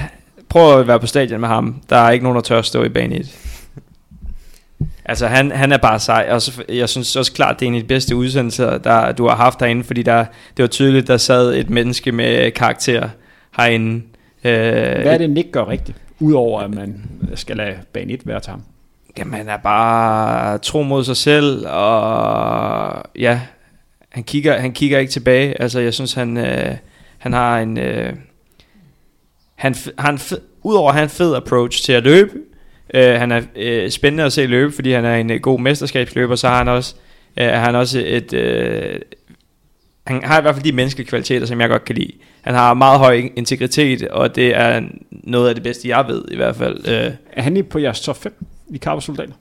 Prøv at være på stadion med ham. Der er ikke nogen, der tør at stå i bane 1. Altså, han, han er bare sej. Og så, jeg synes også klart, det er en af de bedste udsendelser, der du har haft herinde, fordi der, det var tydeligt, der sad et menneske med karakter herinde. Øh, Hvad er det, Nick gør rigtigt? Udover at man skal lade bane 1 være til ham. Jamen, han er bare tro mod sig selv, og ja, han kigger, han kigger ikke tilbage. Altså, jeg synes, han, øh, han har en... Øh, han, f- har en fed, udover at have en fed approach til at løbe, øh, han er øh, spændende at se løbe, fordi han er en øh, god mesterskabsløber, så har han også, øh, han også et... Øh, han har i hvert fald de menneskelige kvaliteter, som jeg godt kan lide. Han har meget høj integritet, og det er noget af det bedste, jeg ved i hvert fald. Øh, Er han i på jeres top 5 i Karpersoldater?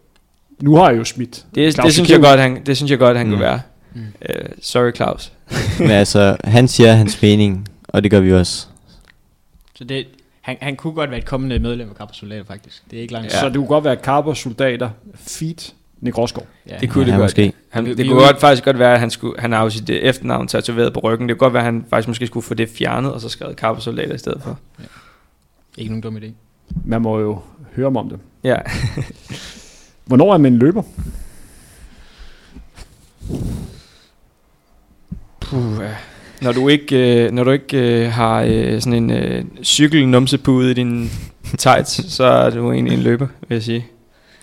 Nu har jeg jo smidt. Det, Claus det, synes jeg godt, han, det synes jeg godt, han. Mm. kunne være. Mm. Uh, sorry, Claus. Men altså, han siger hans mening, og det gør vi også. Så det, han, han kunne godt være et kommende medlem af Kappa Soldater, faktisk. Det er ikke langt. Ja. Så det kunne godt være Karpersoldater, feed, Nick Rosgaard. Ja. Det kunne ja, det godt. måske. Han, det kunne godt, faktisk godt være, at han, skulle, han har jo sit øh, efternavn tatoveret på ryggen. Det kunne godt være, at han faktisk måske skulle få det fjernet, og så skrevet Karpersoldater i stedet for. Ikke nogen dum idé. Man må jo høre om, om det. Ja. Hvornår er man en løber? Puh, ja. Når du ikke, øh, når du ikke øh, har øh, sådan en øh, cykelnumsepude i din tights, så er du egentlig en løber, vil jeg sige.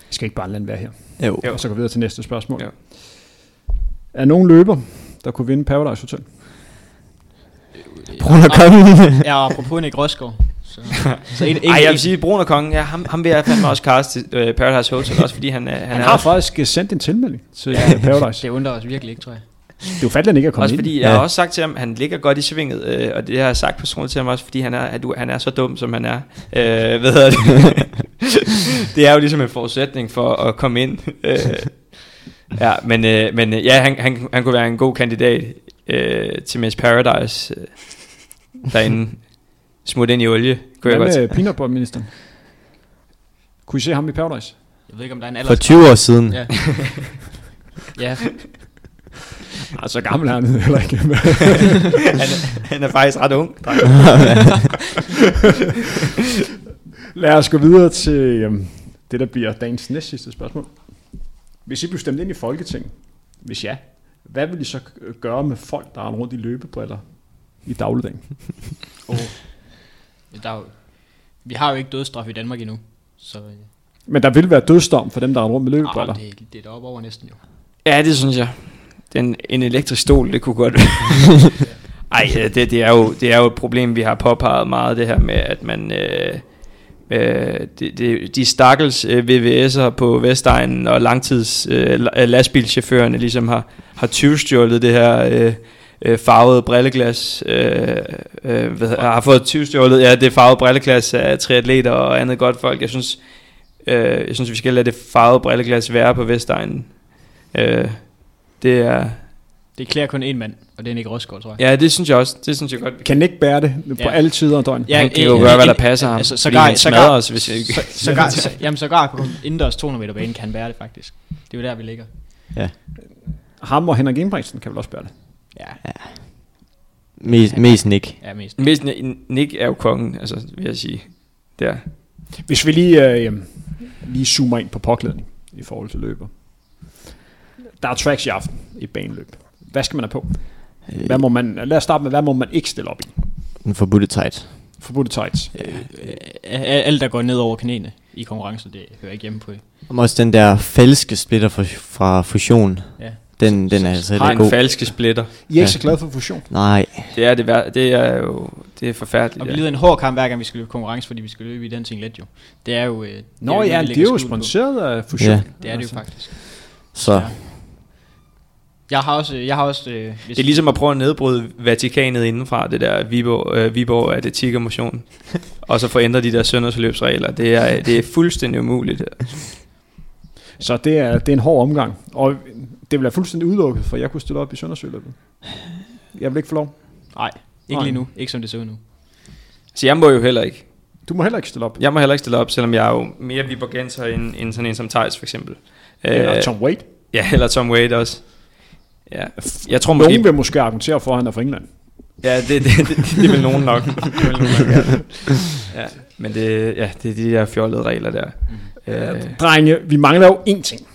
Jeg skal ikke bare lade være her. Jo. Jo. Og så går vi videre til næste spørgsmål. Jo. Er nogen løber, der kunne vinde Paradise Hotel? Brun og Kongen. Ja, apropos Nick Rosgaard. Så, så en, en, Ej, jeg vil sige, Brun og Kongen, ja, ham, ham vil jeg fandme også kaste til uh, Paradise Hotel, også fordi han, han, Han har faktisk øh, sendt en tilmelding til Ja. ja. Paradise. det undrer os virkelig ikke, tror jeg. Det er jo fattigt, at han ikke er kommet også ind. fordi, jeg har Ja. også sagt til ham, at han ligger godt i svinget, øh, og det har jeg sagt personligt til ham også, fordi han er, at du, han er så dum, som han er. Øh, hvad hedder det? det er jo ligesom en forudsætning for at komme ind. Øh, ja, men, øh, men øh, ja, han, han, han kunne være en god kandidat øh, til Miss Paradise øh, derinde. Smut ind i olie, kunne jeg Hvad godt med peanut butter ministeren? Kunne I se ham i Paradise? Jeg ved ikke, om der er en For alder. 20 år siden. Ja. ja, Ah, så gammel er han heller ikke. han, er, han er faktisk ret ung. Lad os gå videre til øhm, det, der bliver dagens næst sidste spørgsmål. Hvis I blev stemt ind i Folketinget, hvis ja, hvad vil I så gøre med folk, der er rundt i løbebriller i dagligdagen? oh. der er jo, vi har jo ikke dødsstraf i Danmark endnu. Så Men der vil være dødsdom for dem, der er rundt med løbebriller. ah, det, det er deroppe over næsten jo. Ja, det synes jeg. Den, en elektrisk stol, det kunne godt Ej, det, det, er jo, det er jo et problem, vi har påpeget meget, det her med, at man, øh, øh, de, de, de stakkels øh, VVS'er på Vestegnen og langtids øh, lastbilchaufførerne ligesom har, har tyvstjålet det her øh, øh, farvede brilleglas, øh, øh, hvad, har fået tyvstjålet, ja, det farvede brilleglas af triatleter og andet godt folk. Jeg synes, øh, jeg synes vi skal lade det farvede brilleglas være på Vestegnen. Øh, det er... Det klæder kun en mand, og det er Nick Rosgaard, tror jeg. Ja, det synes jeg også. Det synes jeg godt. Kan ikke bære det på ja. alle tider af døgnet? Ja, han kan jo gøre, hvad der passer ham. Altså, så gar, han smadrer os, hvis jeg ikke... Så, så, gar, så, jamen, så gar på indendørs 200 meter bane kan han bære det, faktisk. Det er jo der, vi ligger. Ja. Ham og Henrik Ingebrigtsen kan vel også bære det? Ja. ja. Mest, mest Nick. Ja, mest. mest Nick er jo kongen, altså, vil jeg sige. Der. Hvis vi lige, øh, lige zoomer ind på påklædning i forhold til løber. Der er tracks i aften i baneløb. Hvad skal man have på? Hvad må man, lad os starte med, hvad må man ikke stille op i? En forbudte tight. Forbudte tights. Øh, alt, der går ned over knæene i konkurrence, det hører ikke hjemme på. Og også den der falske splitter fra, fra Fusion. Ja. Den, den er altså Har en god. falske splitter. I er ikke så glade for fusion? Nej. Det er, det, det er jo det er forfærdeligt. Og vi lider en hård kamp hver gang vi skal løbe konkurrence, fordi vi skal løbe i den ting let jo. Det er jo... Øh, Nå ja, det er jo sponsoreret af fusion. Ja. Det er det jo faktisk. Så... Jeg har også... Jeg har også øh, det er ligesom at prøve at nedbryde Vatikanet indenfra, det der Viborg, øh, Viborg Atletik og Motion. og så få ændret de der søndagsforløbsregler. Det er, det er fuldstændig umuligt. Så det er, det er en hård omgang. Og det vil være fuldstændig udelukket, for jeg kunne stille op i Søndersøløbet. Jeg vil ikke få lov. Nej, ikke Nej. lige nu. Ikke som det ser ud nu. Så jeg må jo heller ikke. Du må heller ikke stille op. Jeg må heller ikke stille op, selvom jeg er jo mere Viborgenser end, end sådan en som Thijs for eksempel. Eller uh, Tom Wade. Ja, eller Tom Wade også. Ja. Jeg tror måske... Nogen vil måske argumentere for, at han er fra England. Ja, det, det, det, det, det vil nogen nok. det vil nogen nok ja. ja. Men det, ja, det er de der fjollede regler der. Mm. Uh, Drenge, vi mangler jo én ting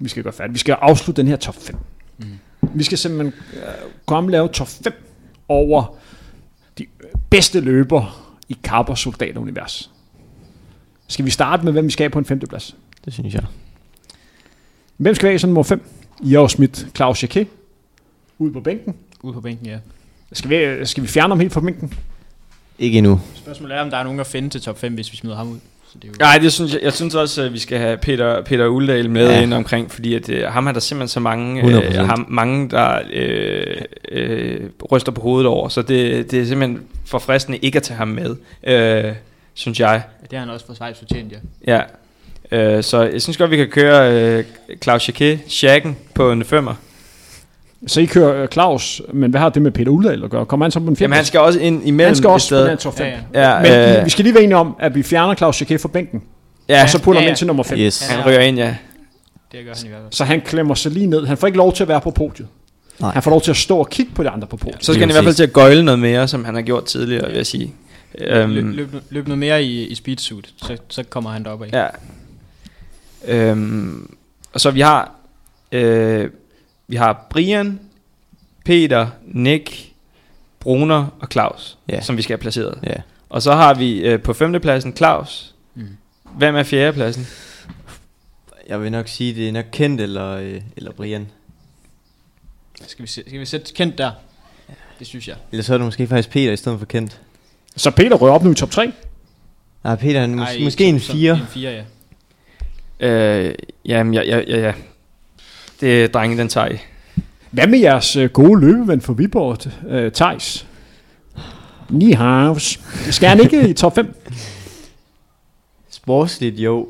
vi skal gøre færdigt. Vi skal afslutte den her top 5. Mm. Vi skal simpelthen uh, komme lave top 5 over de bedste løber i Carper Soldater-univers. Skal vi starte med, hvem vi skal have på en femteplads? Det synes jeg. Hvem skal være som nummer 5? I har smidt Claus Jacquet ud på bænken. Ud på bænken, ja. Skal vi, skal vi fjerne ham helt fra bænken? Ikke endnu. Spørgsmålet er, om der er nogen at finde til top 5, hvis vi smider ham ud. Så det er jo... Nej, det synes jeg, jeg synes også, at vi skal have Peter, Peter Uldal med ja. ind omkring, fordi at, uh, ham har der simpelthen så mange, uh, ham, mange der uh, uh, ryster på hovedet over, så det, det er simpelthen forfriskende ikke at tage ham med, uh, synes jeg. Ja, det har han også for Schweiz fortjent, ja. Ja, uh, så jeg synes godt, vi kan køre uh, Claus Jacquet, Shaken på en femmer. Så I kører Claus, men hvad har det med Peter Uldal at gøre? Kommer han så på en fjerde? Jamen han skal også ind imellem Han skal også på den top 5. Ja, ja. Men øh, vi skal lige være enige om, at vi fjerner Claus Jacquet fra bænken. Ja. Og så putter ja, ja. ham ind til nummer 5. Yes. Han ryger ind, ja. Det gør han i hvert fald. Så han klemmer sig lige ned. Han får ikke lov til at være på podiet. Nej. Han får lov til at stå og kigge på de andre på podiet. Så skal han i hvert fald til at gøjle noget mere, som han har gjort tidligere, vil jeg sige. Um, løb, løb, løb noget mere i, i speedsuit, så, så kommer han derop af. Ja. Um, og så vi har, øh, vi har Brian, Peter, Nick, Bruner og Claus, ja. som vi skal have placeret. Ja. Og så har vi øh, på femtepladsen Claus. Mm. Hvem er fjerdepladsen? Jeg vil nok sige, det er nok Kent eller, øh, eller Brian. Skal vi, skal vi sætte Kent der? Ja. Det synes jeg. Eller så er det måske faktisk Peter i stedet for Kent. Så Peter rører op nu i top 3? Nej, Peter er mås- Ej, måske en 4. En 4, ja. Øh, jamen, ja, ja, ja, ja. Det er drengen, den tager I. Hvad med jeres øh, gode løbeven for Viborg, øh, Thijs? Nihavs. Skal han ikke i top 5? Sportsligt jo.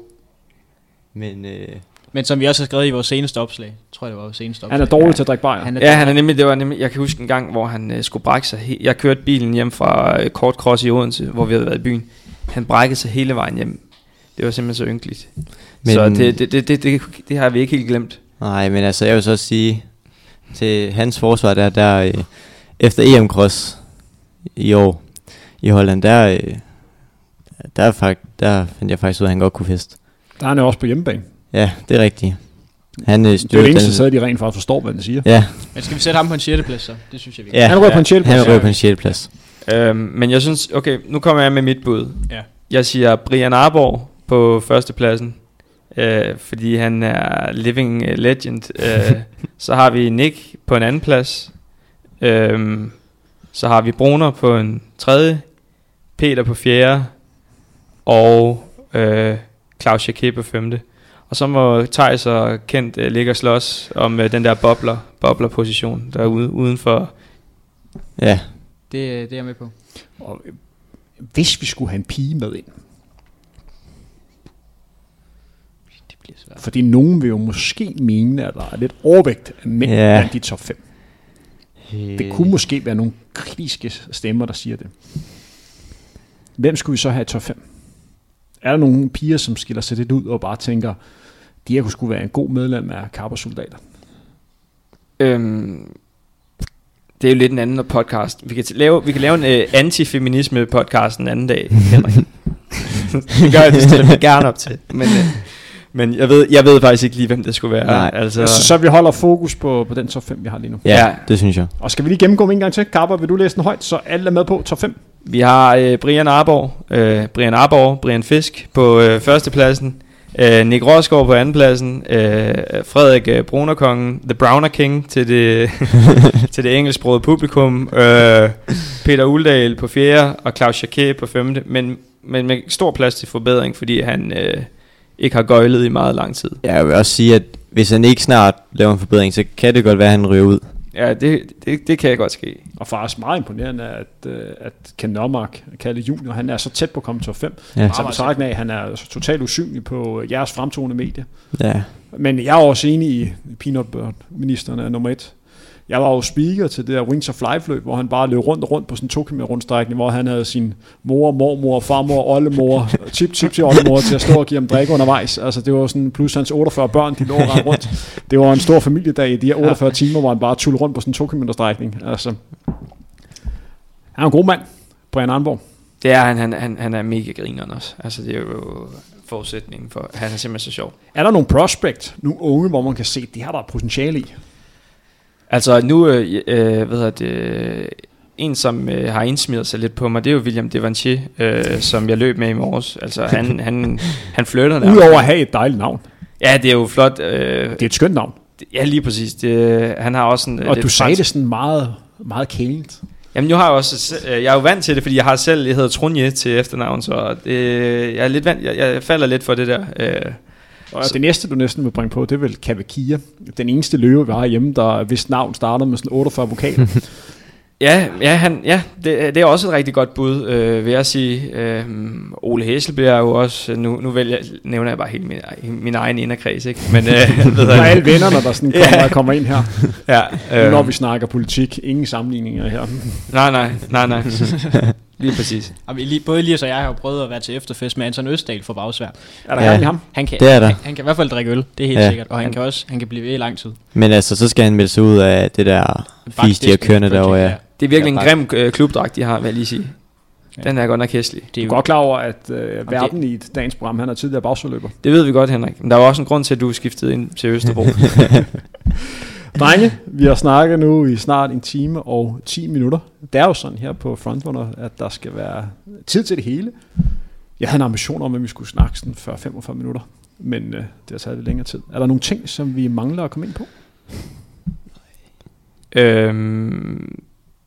Men, øh, men som vi også har skrevet i vores seneste opslag, tror jeg det var vores seneste opslag. Han er dårlig ja. til at drikke bajer. Han er ja, han er nemlig, det var nemlig, jeg kan huske en gang, hvor han øh, skulle brække sig. Jeg kørte bilen hjem fra øh, Kort Cross i Odense, hvor vi havde været i byen. Han brækkede sig hele vejen hjem. Det var simpelthen så ynkeligt. Men, så det, det, det, det, det, det har vi ikke helt glemt. Nej, men altså jeg vil så sige, til hans forsvar der, der øh, efter EM Cross i år i Holland, der, øh, der, fakt, der fandt jeg faktisk ud af, at han godt kunne feste. Der er han jo også på hjemmebane. Ja, det er rigtigt. Han, øh, det er det eneste sted, de rent faktisk forstår, hvad han siger. Ja. Men skal vi sætte ham på en 6. plads så? Det synes jeg, vi kan. Ja. Han rører på en 6. plads. Han rører på en 6. plads. Øhm, men jeg synes, okay, nu kommer jeg med mit bud. Ja. Jeg siger Brian Arborg på førstepladsen øh, fordi han er living legend. Øh, så har vi Nick på en anden plads. Øh, så har vi Bruner på en tredje, Peter på fjerde, og øh, Claus Jacquet på femte. Og så må Thijs og Kent øh, ligge og slås om øh, den der bobler, bobler-position derude uden for... Ja. Det, det er jeg med på. Og øh, hvis vi skulle have en pige med ind, Bliver svært. fordi nogen vil jo måske mene, at der er lidt overvægt af mænd Ja. blandt de top 5. Øh, Det kunne måske være nogle kritiske stemmer, der siger det. Hvem skulle vi så have i top 5? Er der nogle piger, som skiller sig lidt ud og bare tænker, de her kunne sgu være en god medlem af Karper-soldater? Øhm, det er jo lidt en anden podcast. Vi kan, t- lave, vi kan lave en øh, antifeminisme podcast en anden dag, Henrik. det gør jeg, det stiller gerne op til. Men, øh, men jeg, ved, jeg ved faktisk ikke lige, hvem det skulle være. Nej. altså, Så, så vi holder fokus på, på den top 5, vi har lige nu. Ja, Ja. det synes jeg. Og skal vi lige gennemgå dem en gang til? Karper, vil du læse den højt, så alle er med på top 5? Vi har øh, Brian Arborg, øh, Brian Arborg, Brian Fisk på øh, førstepladsen, øh, Nick Rosgaard på andenpladsen, øh, Frederik øh, Brunerkongen, The Browner King til det, til det engelsksprogede publikum, øh, Peter Uldal på fjerde og Claus Jacquet på femte, men, men med stor plads til forbedring, fordi han øh, ikke har gøjlet i meget lang tid. Ja, Jeg vil også sige, at hvis han ikke snart laver en forbedring, så kan det godt være, at han ryger ud. Ja, det, det, det kan godt ske. Og faktisk meget imponerende, at, øh, at Ken Nomark, Kalle Junior, han er så tæt på at komme top 5. Ja. Så betragtning af, at han er totalt usynlig på øh, jeres fremtoende medie. Ja. Men jeg er også enig i Peanut Butter-ministeren er nummer et. Jeg var jo speaker til det der Wings of Life løb, hvor han bare løb rundt og rundt på sådan en 2 km rundstrækning, hvor han havde sin mor, mormor, farmor, oldemor, tip, tip til oldemor til at stå og give ham drikke undervejs. Altså det var sådan, plus hans 48 børn, de lå og rundt. Det var en stor familiedag i de her 48 timer, hvor han bare tullede rundt på sådan en 2 km strækning. Altså, han er en god mand, Brian Arnborg. Det er han, han, han, han er mega grineren også. Altså det er jo forudsætningen for, han er simpelthen så sjov. Er der nogle prospect, nogle unge, hvor man kan se, det har der er potentiale i? Altså nu, øh, øh, hvad hedder det, en som øh, har indsmidt sig lidt på mig, det er jo William Devanchier, øh, som jeg løb med i morges. Altså han, han, han flytter nærmest. Udover at have et dejligt navn. Ja, det er jo flot. Øh, Det er et skønt navn. ja, lige præcis. Det, han har også en... øh, Og du sagde fransk- det sådan meget, meget kælt. Jamen nu har jeg også, øh, jeg er jo vant til det, fordi jeg har selv, jeg hedder Trunje til efternavn, så det, jeg er lidt vant, jeg, jeg falder lidt for det der. Øh, Og Så- det næste, du næsten vil bringe på, det er vel Kavakia. Den eneste løve, vi har hjemme, der hvis navn starter med sådan 48 vokaler. Ja, ja, han, ja det, det er også et rigtig godt bud, øh, vil jeg sige. Øh, Ole Hesselby er jo også, nu, nu vælger, nævner jeg bare helt min, min egen inderkreds, ikke? Men, øh, ved Der er alle vennerne, der sådan kommer, Ja. kommer ind her. ja, Øh. øh, Når vi snakker politik, ingen sammenligninger her. nej, nej, nej, nej. Lige præcis. Og vi, lige- både Elias og jeg har jo prøvet at være til efterfest med Anton Østdal for Bagsvær. Er der Ja. i ham? Han kan, Det er der. Han, han kan i hvert fald drikke øl, det er helt Ja. sikkert. Og han Han- kan også han kan blive ved i lang tid. Men altså, så skal han melde sig ud af det der fis, de har kørende derovre. Ja. Det er virkelig Ja, en grim øh, klubdragt, de har, vil jeg lige sige. Ja. Den er godt nok hæslig. Det Du er er jo godt klar over, at øh, verden i et dagens program, han er tidligere bagsøløber. Det ved vi godt, Henrik. Men der er jo også en grund til, at du er skiftet ind til Østerbro. Drenge, vi har snakket nu i snart en time og 10 minutter. Det er jo sådan her på Frontrunner, at der skal være tid til det hele. Jeg havde en ambition om, at vi skulle snakke sådan 40-45 minutter, men øh, det har taget lidt længere tid. Er der nogle ting, som vi mangler at komme ind på? øhm,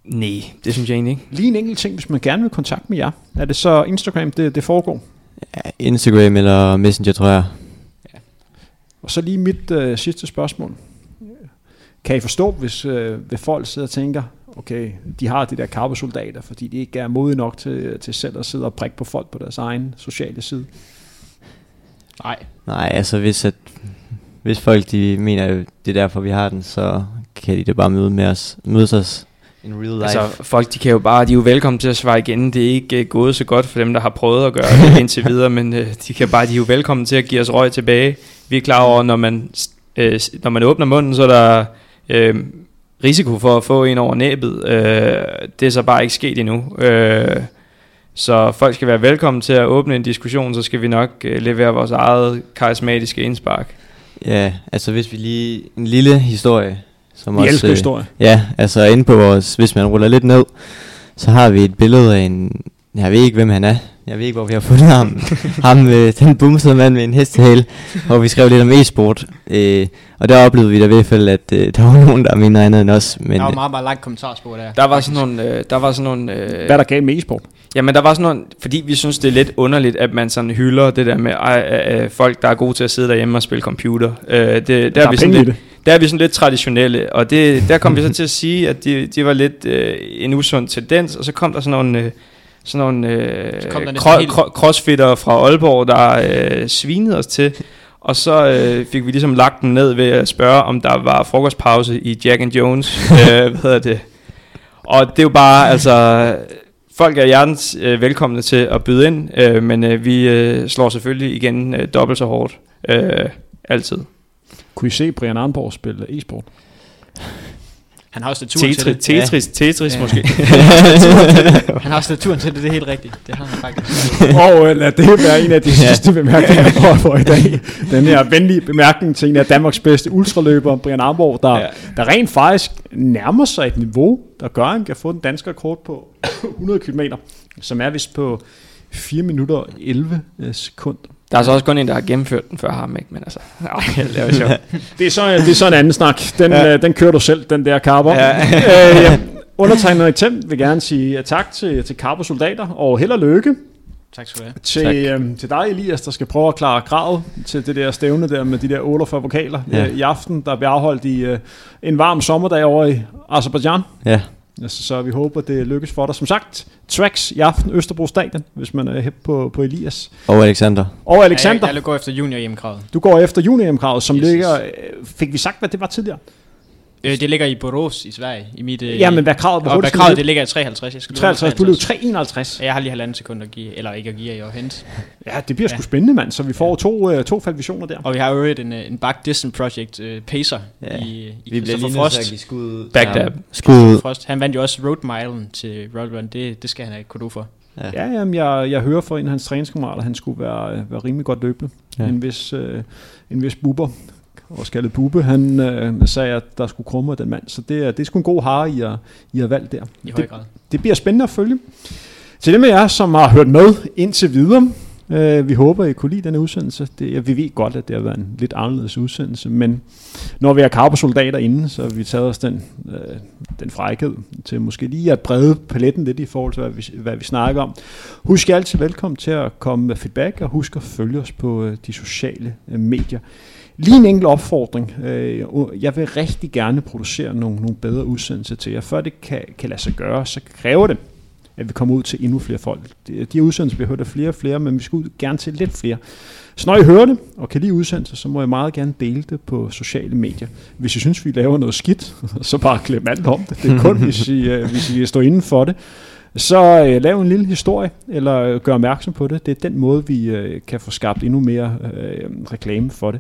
nej, det synes jeg egentlig ikke. Lige en enkelt ting, hvis man gerne vil kontakte med jer. Er det så Instagram, det, det foregår? Ja, Instagram eller Messenger, tror jeg. Og så lige mit øh, sidste spørgsmål. Kan I forstå, hvis, øh, hvis folk sidder og tænker, okay, de har de der karpesoldater, fordi de ikke er modige nok til, til selv at sidde og prikke på folk på deres egen sociale side? Nej, Nej, altså hvis, at, hvis folk de mener, at det er derfor, vi har den, så kan de da bare møde med os, mødes os in real life. Altså, folk de kan jo bare, de er jo velkommen til at svare igen. Det er ikke uh, gået så godt for dem, der har prøvet at gøre det indtil videre, men uh, de kan bare, de er jo velkommen til at give os røg tilbage. Vi er klar over, når man, uh, når man åbner munden, så er der uh, risiko for at få en over næbet. Uh, det er så bare ikke sket endnu. Uh, så folk skal være velkommen til at åbne en diskussion, så skal vi nok uh, levere vores eget karismatiske indspark. Ja, altså hvis vi lige... En lille historie. Som Vi også, elsker øh, historie. Ja, altså inde på vores... Hvis man ruller lidt ned, så har vi et billede af en Jeg ved ikke, hvem han er. Jeg ved ikke, hvor vi har fundet ham. ham øh, den bumsede mand med en hestehale, hvor vi skrev lidt om e-sport. Øh, og der oplevede vi da i hvert fald, at øh, der var nogen, der mindre andet end os. Men, der var meget, meget langt kommentarspor der. Der var sådan nogle... Øh, der var sådan nogle øh, Hvad er der gav med e-sport? Jamen, der var sådan nogle... Fordi vi synes, det er lidt underligt, at man sådan hylder det der med øh, øh, folk, der er gode til at sidde derhjemme og spille computer. Øh, det, der, Der er er vi sådan lidt, det. der er vi sådan lidt traditionelle, og det, der kom vi så til at sige, at de, de var lidt øh, en usund tendens, og så kom der sådan nogle... Øh, sådan nogle øh, cro- helt- cro- crossfitter fra Aalborg, der øh, svinede os til. Og så øh, fik vi ligesom lagt den ned ved at spørge, om der var frokostpause i Jack and Jones. øh, hvad hedder det? Og det er jo bare, altså... Folk er hjertens øh, velkomne til at byde ind, øh, men øh, vi øh, slår selvfølgelig igen øh, dobbelt så hårdt. Øh, altid. Kunne I se Brian Arnborg spille e-sport? Han har også naturen til Tetris, det. Tetris, Tetris Ja. måske. Han har også naturen til det, det er helt rigtigt. Det har han faktisk. Og øh, lad det være en af de sidste bemærkninger, jeg får for i dag. Den her venlige bemærkning til en af Danmarks bedste ultraløbere, Brian Armborg, der, Ja. ja. der rent faktisk nærmer sig et niveau, der gør, at han kan få den danske rekord på 100 km, som er vist på 4 minutter og 11 øh, sekunder. Der er så også kun en, der har gennemført den før ham, ikke? Men altså, nej, det er jo sjovt. Det er så, det er så en anden snak. Den, Ja. øh, den kører du selv, den der Carper. Ja. øh, ja. Undertegnet i Tem vil gerne sige tak til, til Carper soldater, og held og lykke Tak skal du have. til, Tak. øhm, til dig, Elias, der skal prøve at klare kravet til det der stævne der med de der 48 vokaler ja. øh, i aften, der bliver afholdt i øh, en varm sommerdag over i Azerbaijan. ja, Altså, så vi håber, det lykkes for dig. Som sagt, tracks i aften, Østerbro Stadion, hvis man er hæb på, på Elias. og Alexander. Og Alexander, Jeg, jeg går efter junior hjemmekravet. du går efter junior som Yes, yes, yes. ligger... Øh, fik vi sagt, hvad det var tidligere? Øh, det ligger i Borås i Sverige. I mit, øh, Ja, men hvad kravet? Hvor hurtigt kravet, du det ligger i 53. Jeg skal løbe 53, du løb 351. Ja, Jeg har lige halvanden sekund at give, eller ikke at give, jeg hente. Ja, det bliver sgu Ja. spændende, mand. Så vi får to, øh, to falvisioner der. Og vi har jo en, øh, en Back Distant Project uh, Pacer Ja. i, i Vi bliver lige nødt Frost. til at give skud. Backdab. Skud ud. Frost. Han vandt jo også Road Milen til Royal Run. Det, det skal han have kudo for. Ja. Ja, jamen, jeg, jeg hører fra en af hans træningskammerater, han skulle være, øh, være rimelig godt løbende. Ja. Ja. En, vis, øh, en vis buber, også kaldet bube, han øh, sagde, at der skulle krumme den mand. Så det er, det er sgu en god hare, I har, I har valgt der. I høj grad. Det bliver spændende at følge. Til dem af jer, som har hørt med indtil videre, øh, vi håber, I kunne lide denne udsendelse. Det, vi ved godt, at det har været en lidt anderledes udsendelse, men når vi har karpersoldater inde, så har vi taget os den, øh, den frækhed til måske lige at brede paletten lidt i forhold til, hvad vi, hvad vi snakker om. Husk altid velkommen til at komme med feedback, og husk at følge os på øh, de sociale øh, medier. Lige en enkelt opfordring. Øh, Jeg vil rigtig gerne producere nogle, nogle bedre udsendelser til jer. Før det kan, kan lade sig gøre, så kræver det, at vi kommer ud til endnu flere folk. De, her udsendelser bliver hørt af flere og flere, men vi skal ud gerne til lidt flere. Så når I hører det, og kan lide udsendelser, så må jeg meget gerne dele det på sociale medier. Hvis I synes, vi laver noget skidt, så bare glem alt om det. Det er kun, hvis I, øh, hvis I står inden for det. Så øh, lav en lille historie, eller øh, gør opmærksom på det. Det er den måde, vi øh, kan få skabt endnu mere øh, reklame for det.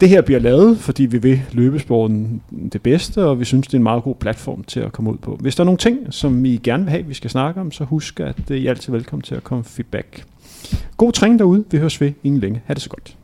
Det her bliver lavet, fordi vi vil løbesporten det bedste, og vi synes, det er en meget god platform til at komme ud på. Hvis der er nogle ting, som I gerne vil have, vi skal snakke om, så husk, at I er altid velkommen til at komme feedback. God træning derude. Vi høres ved inden længe. Ha' det så godt.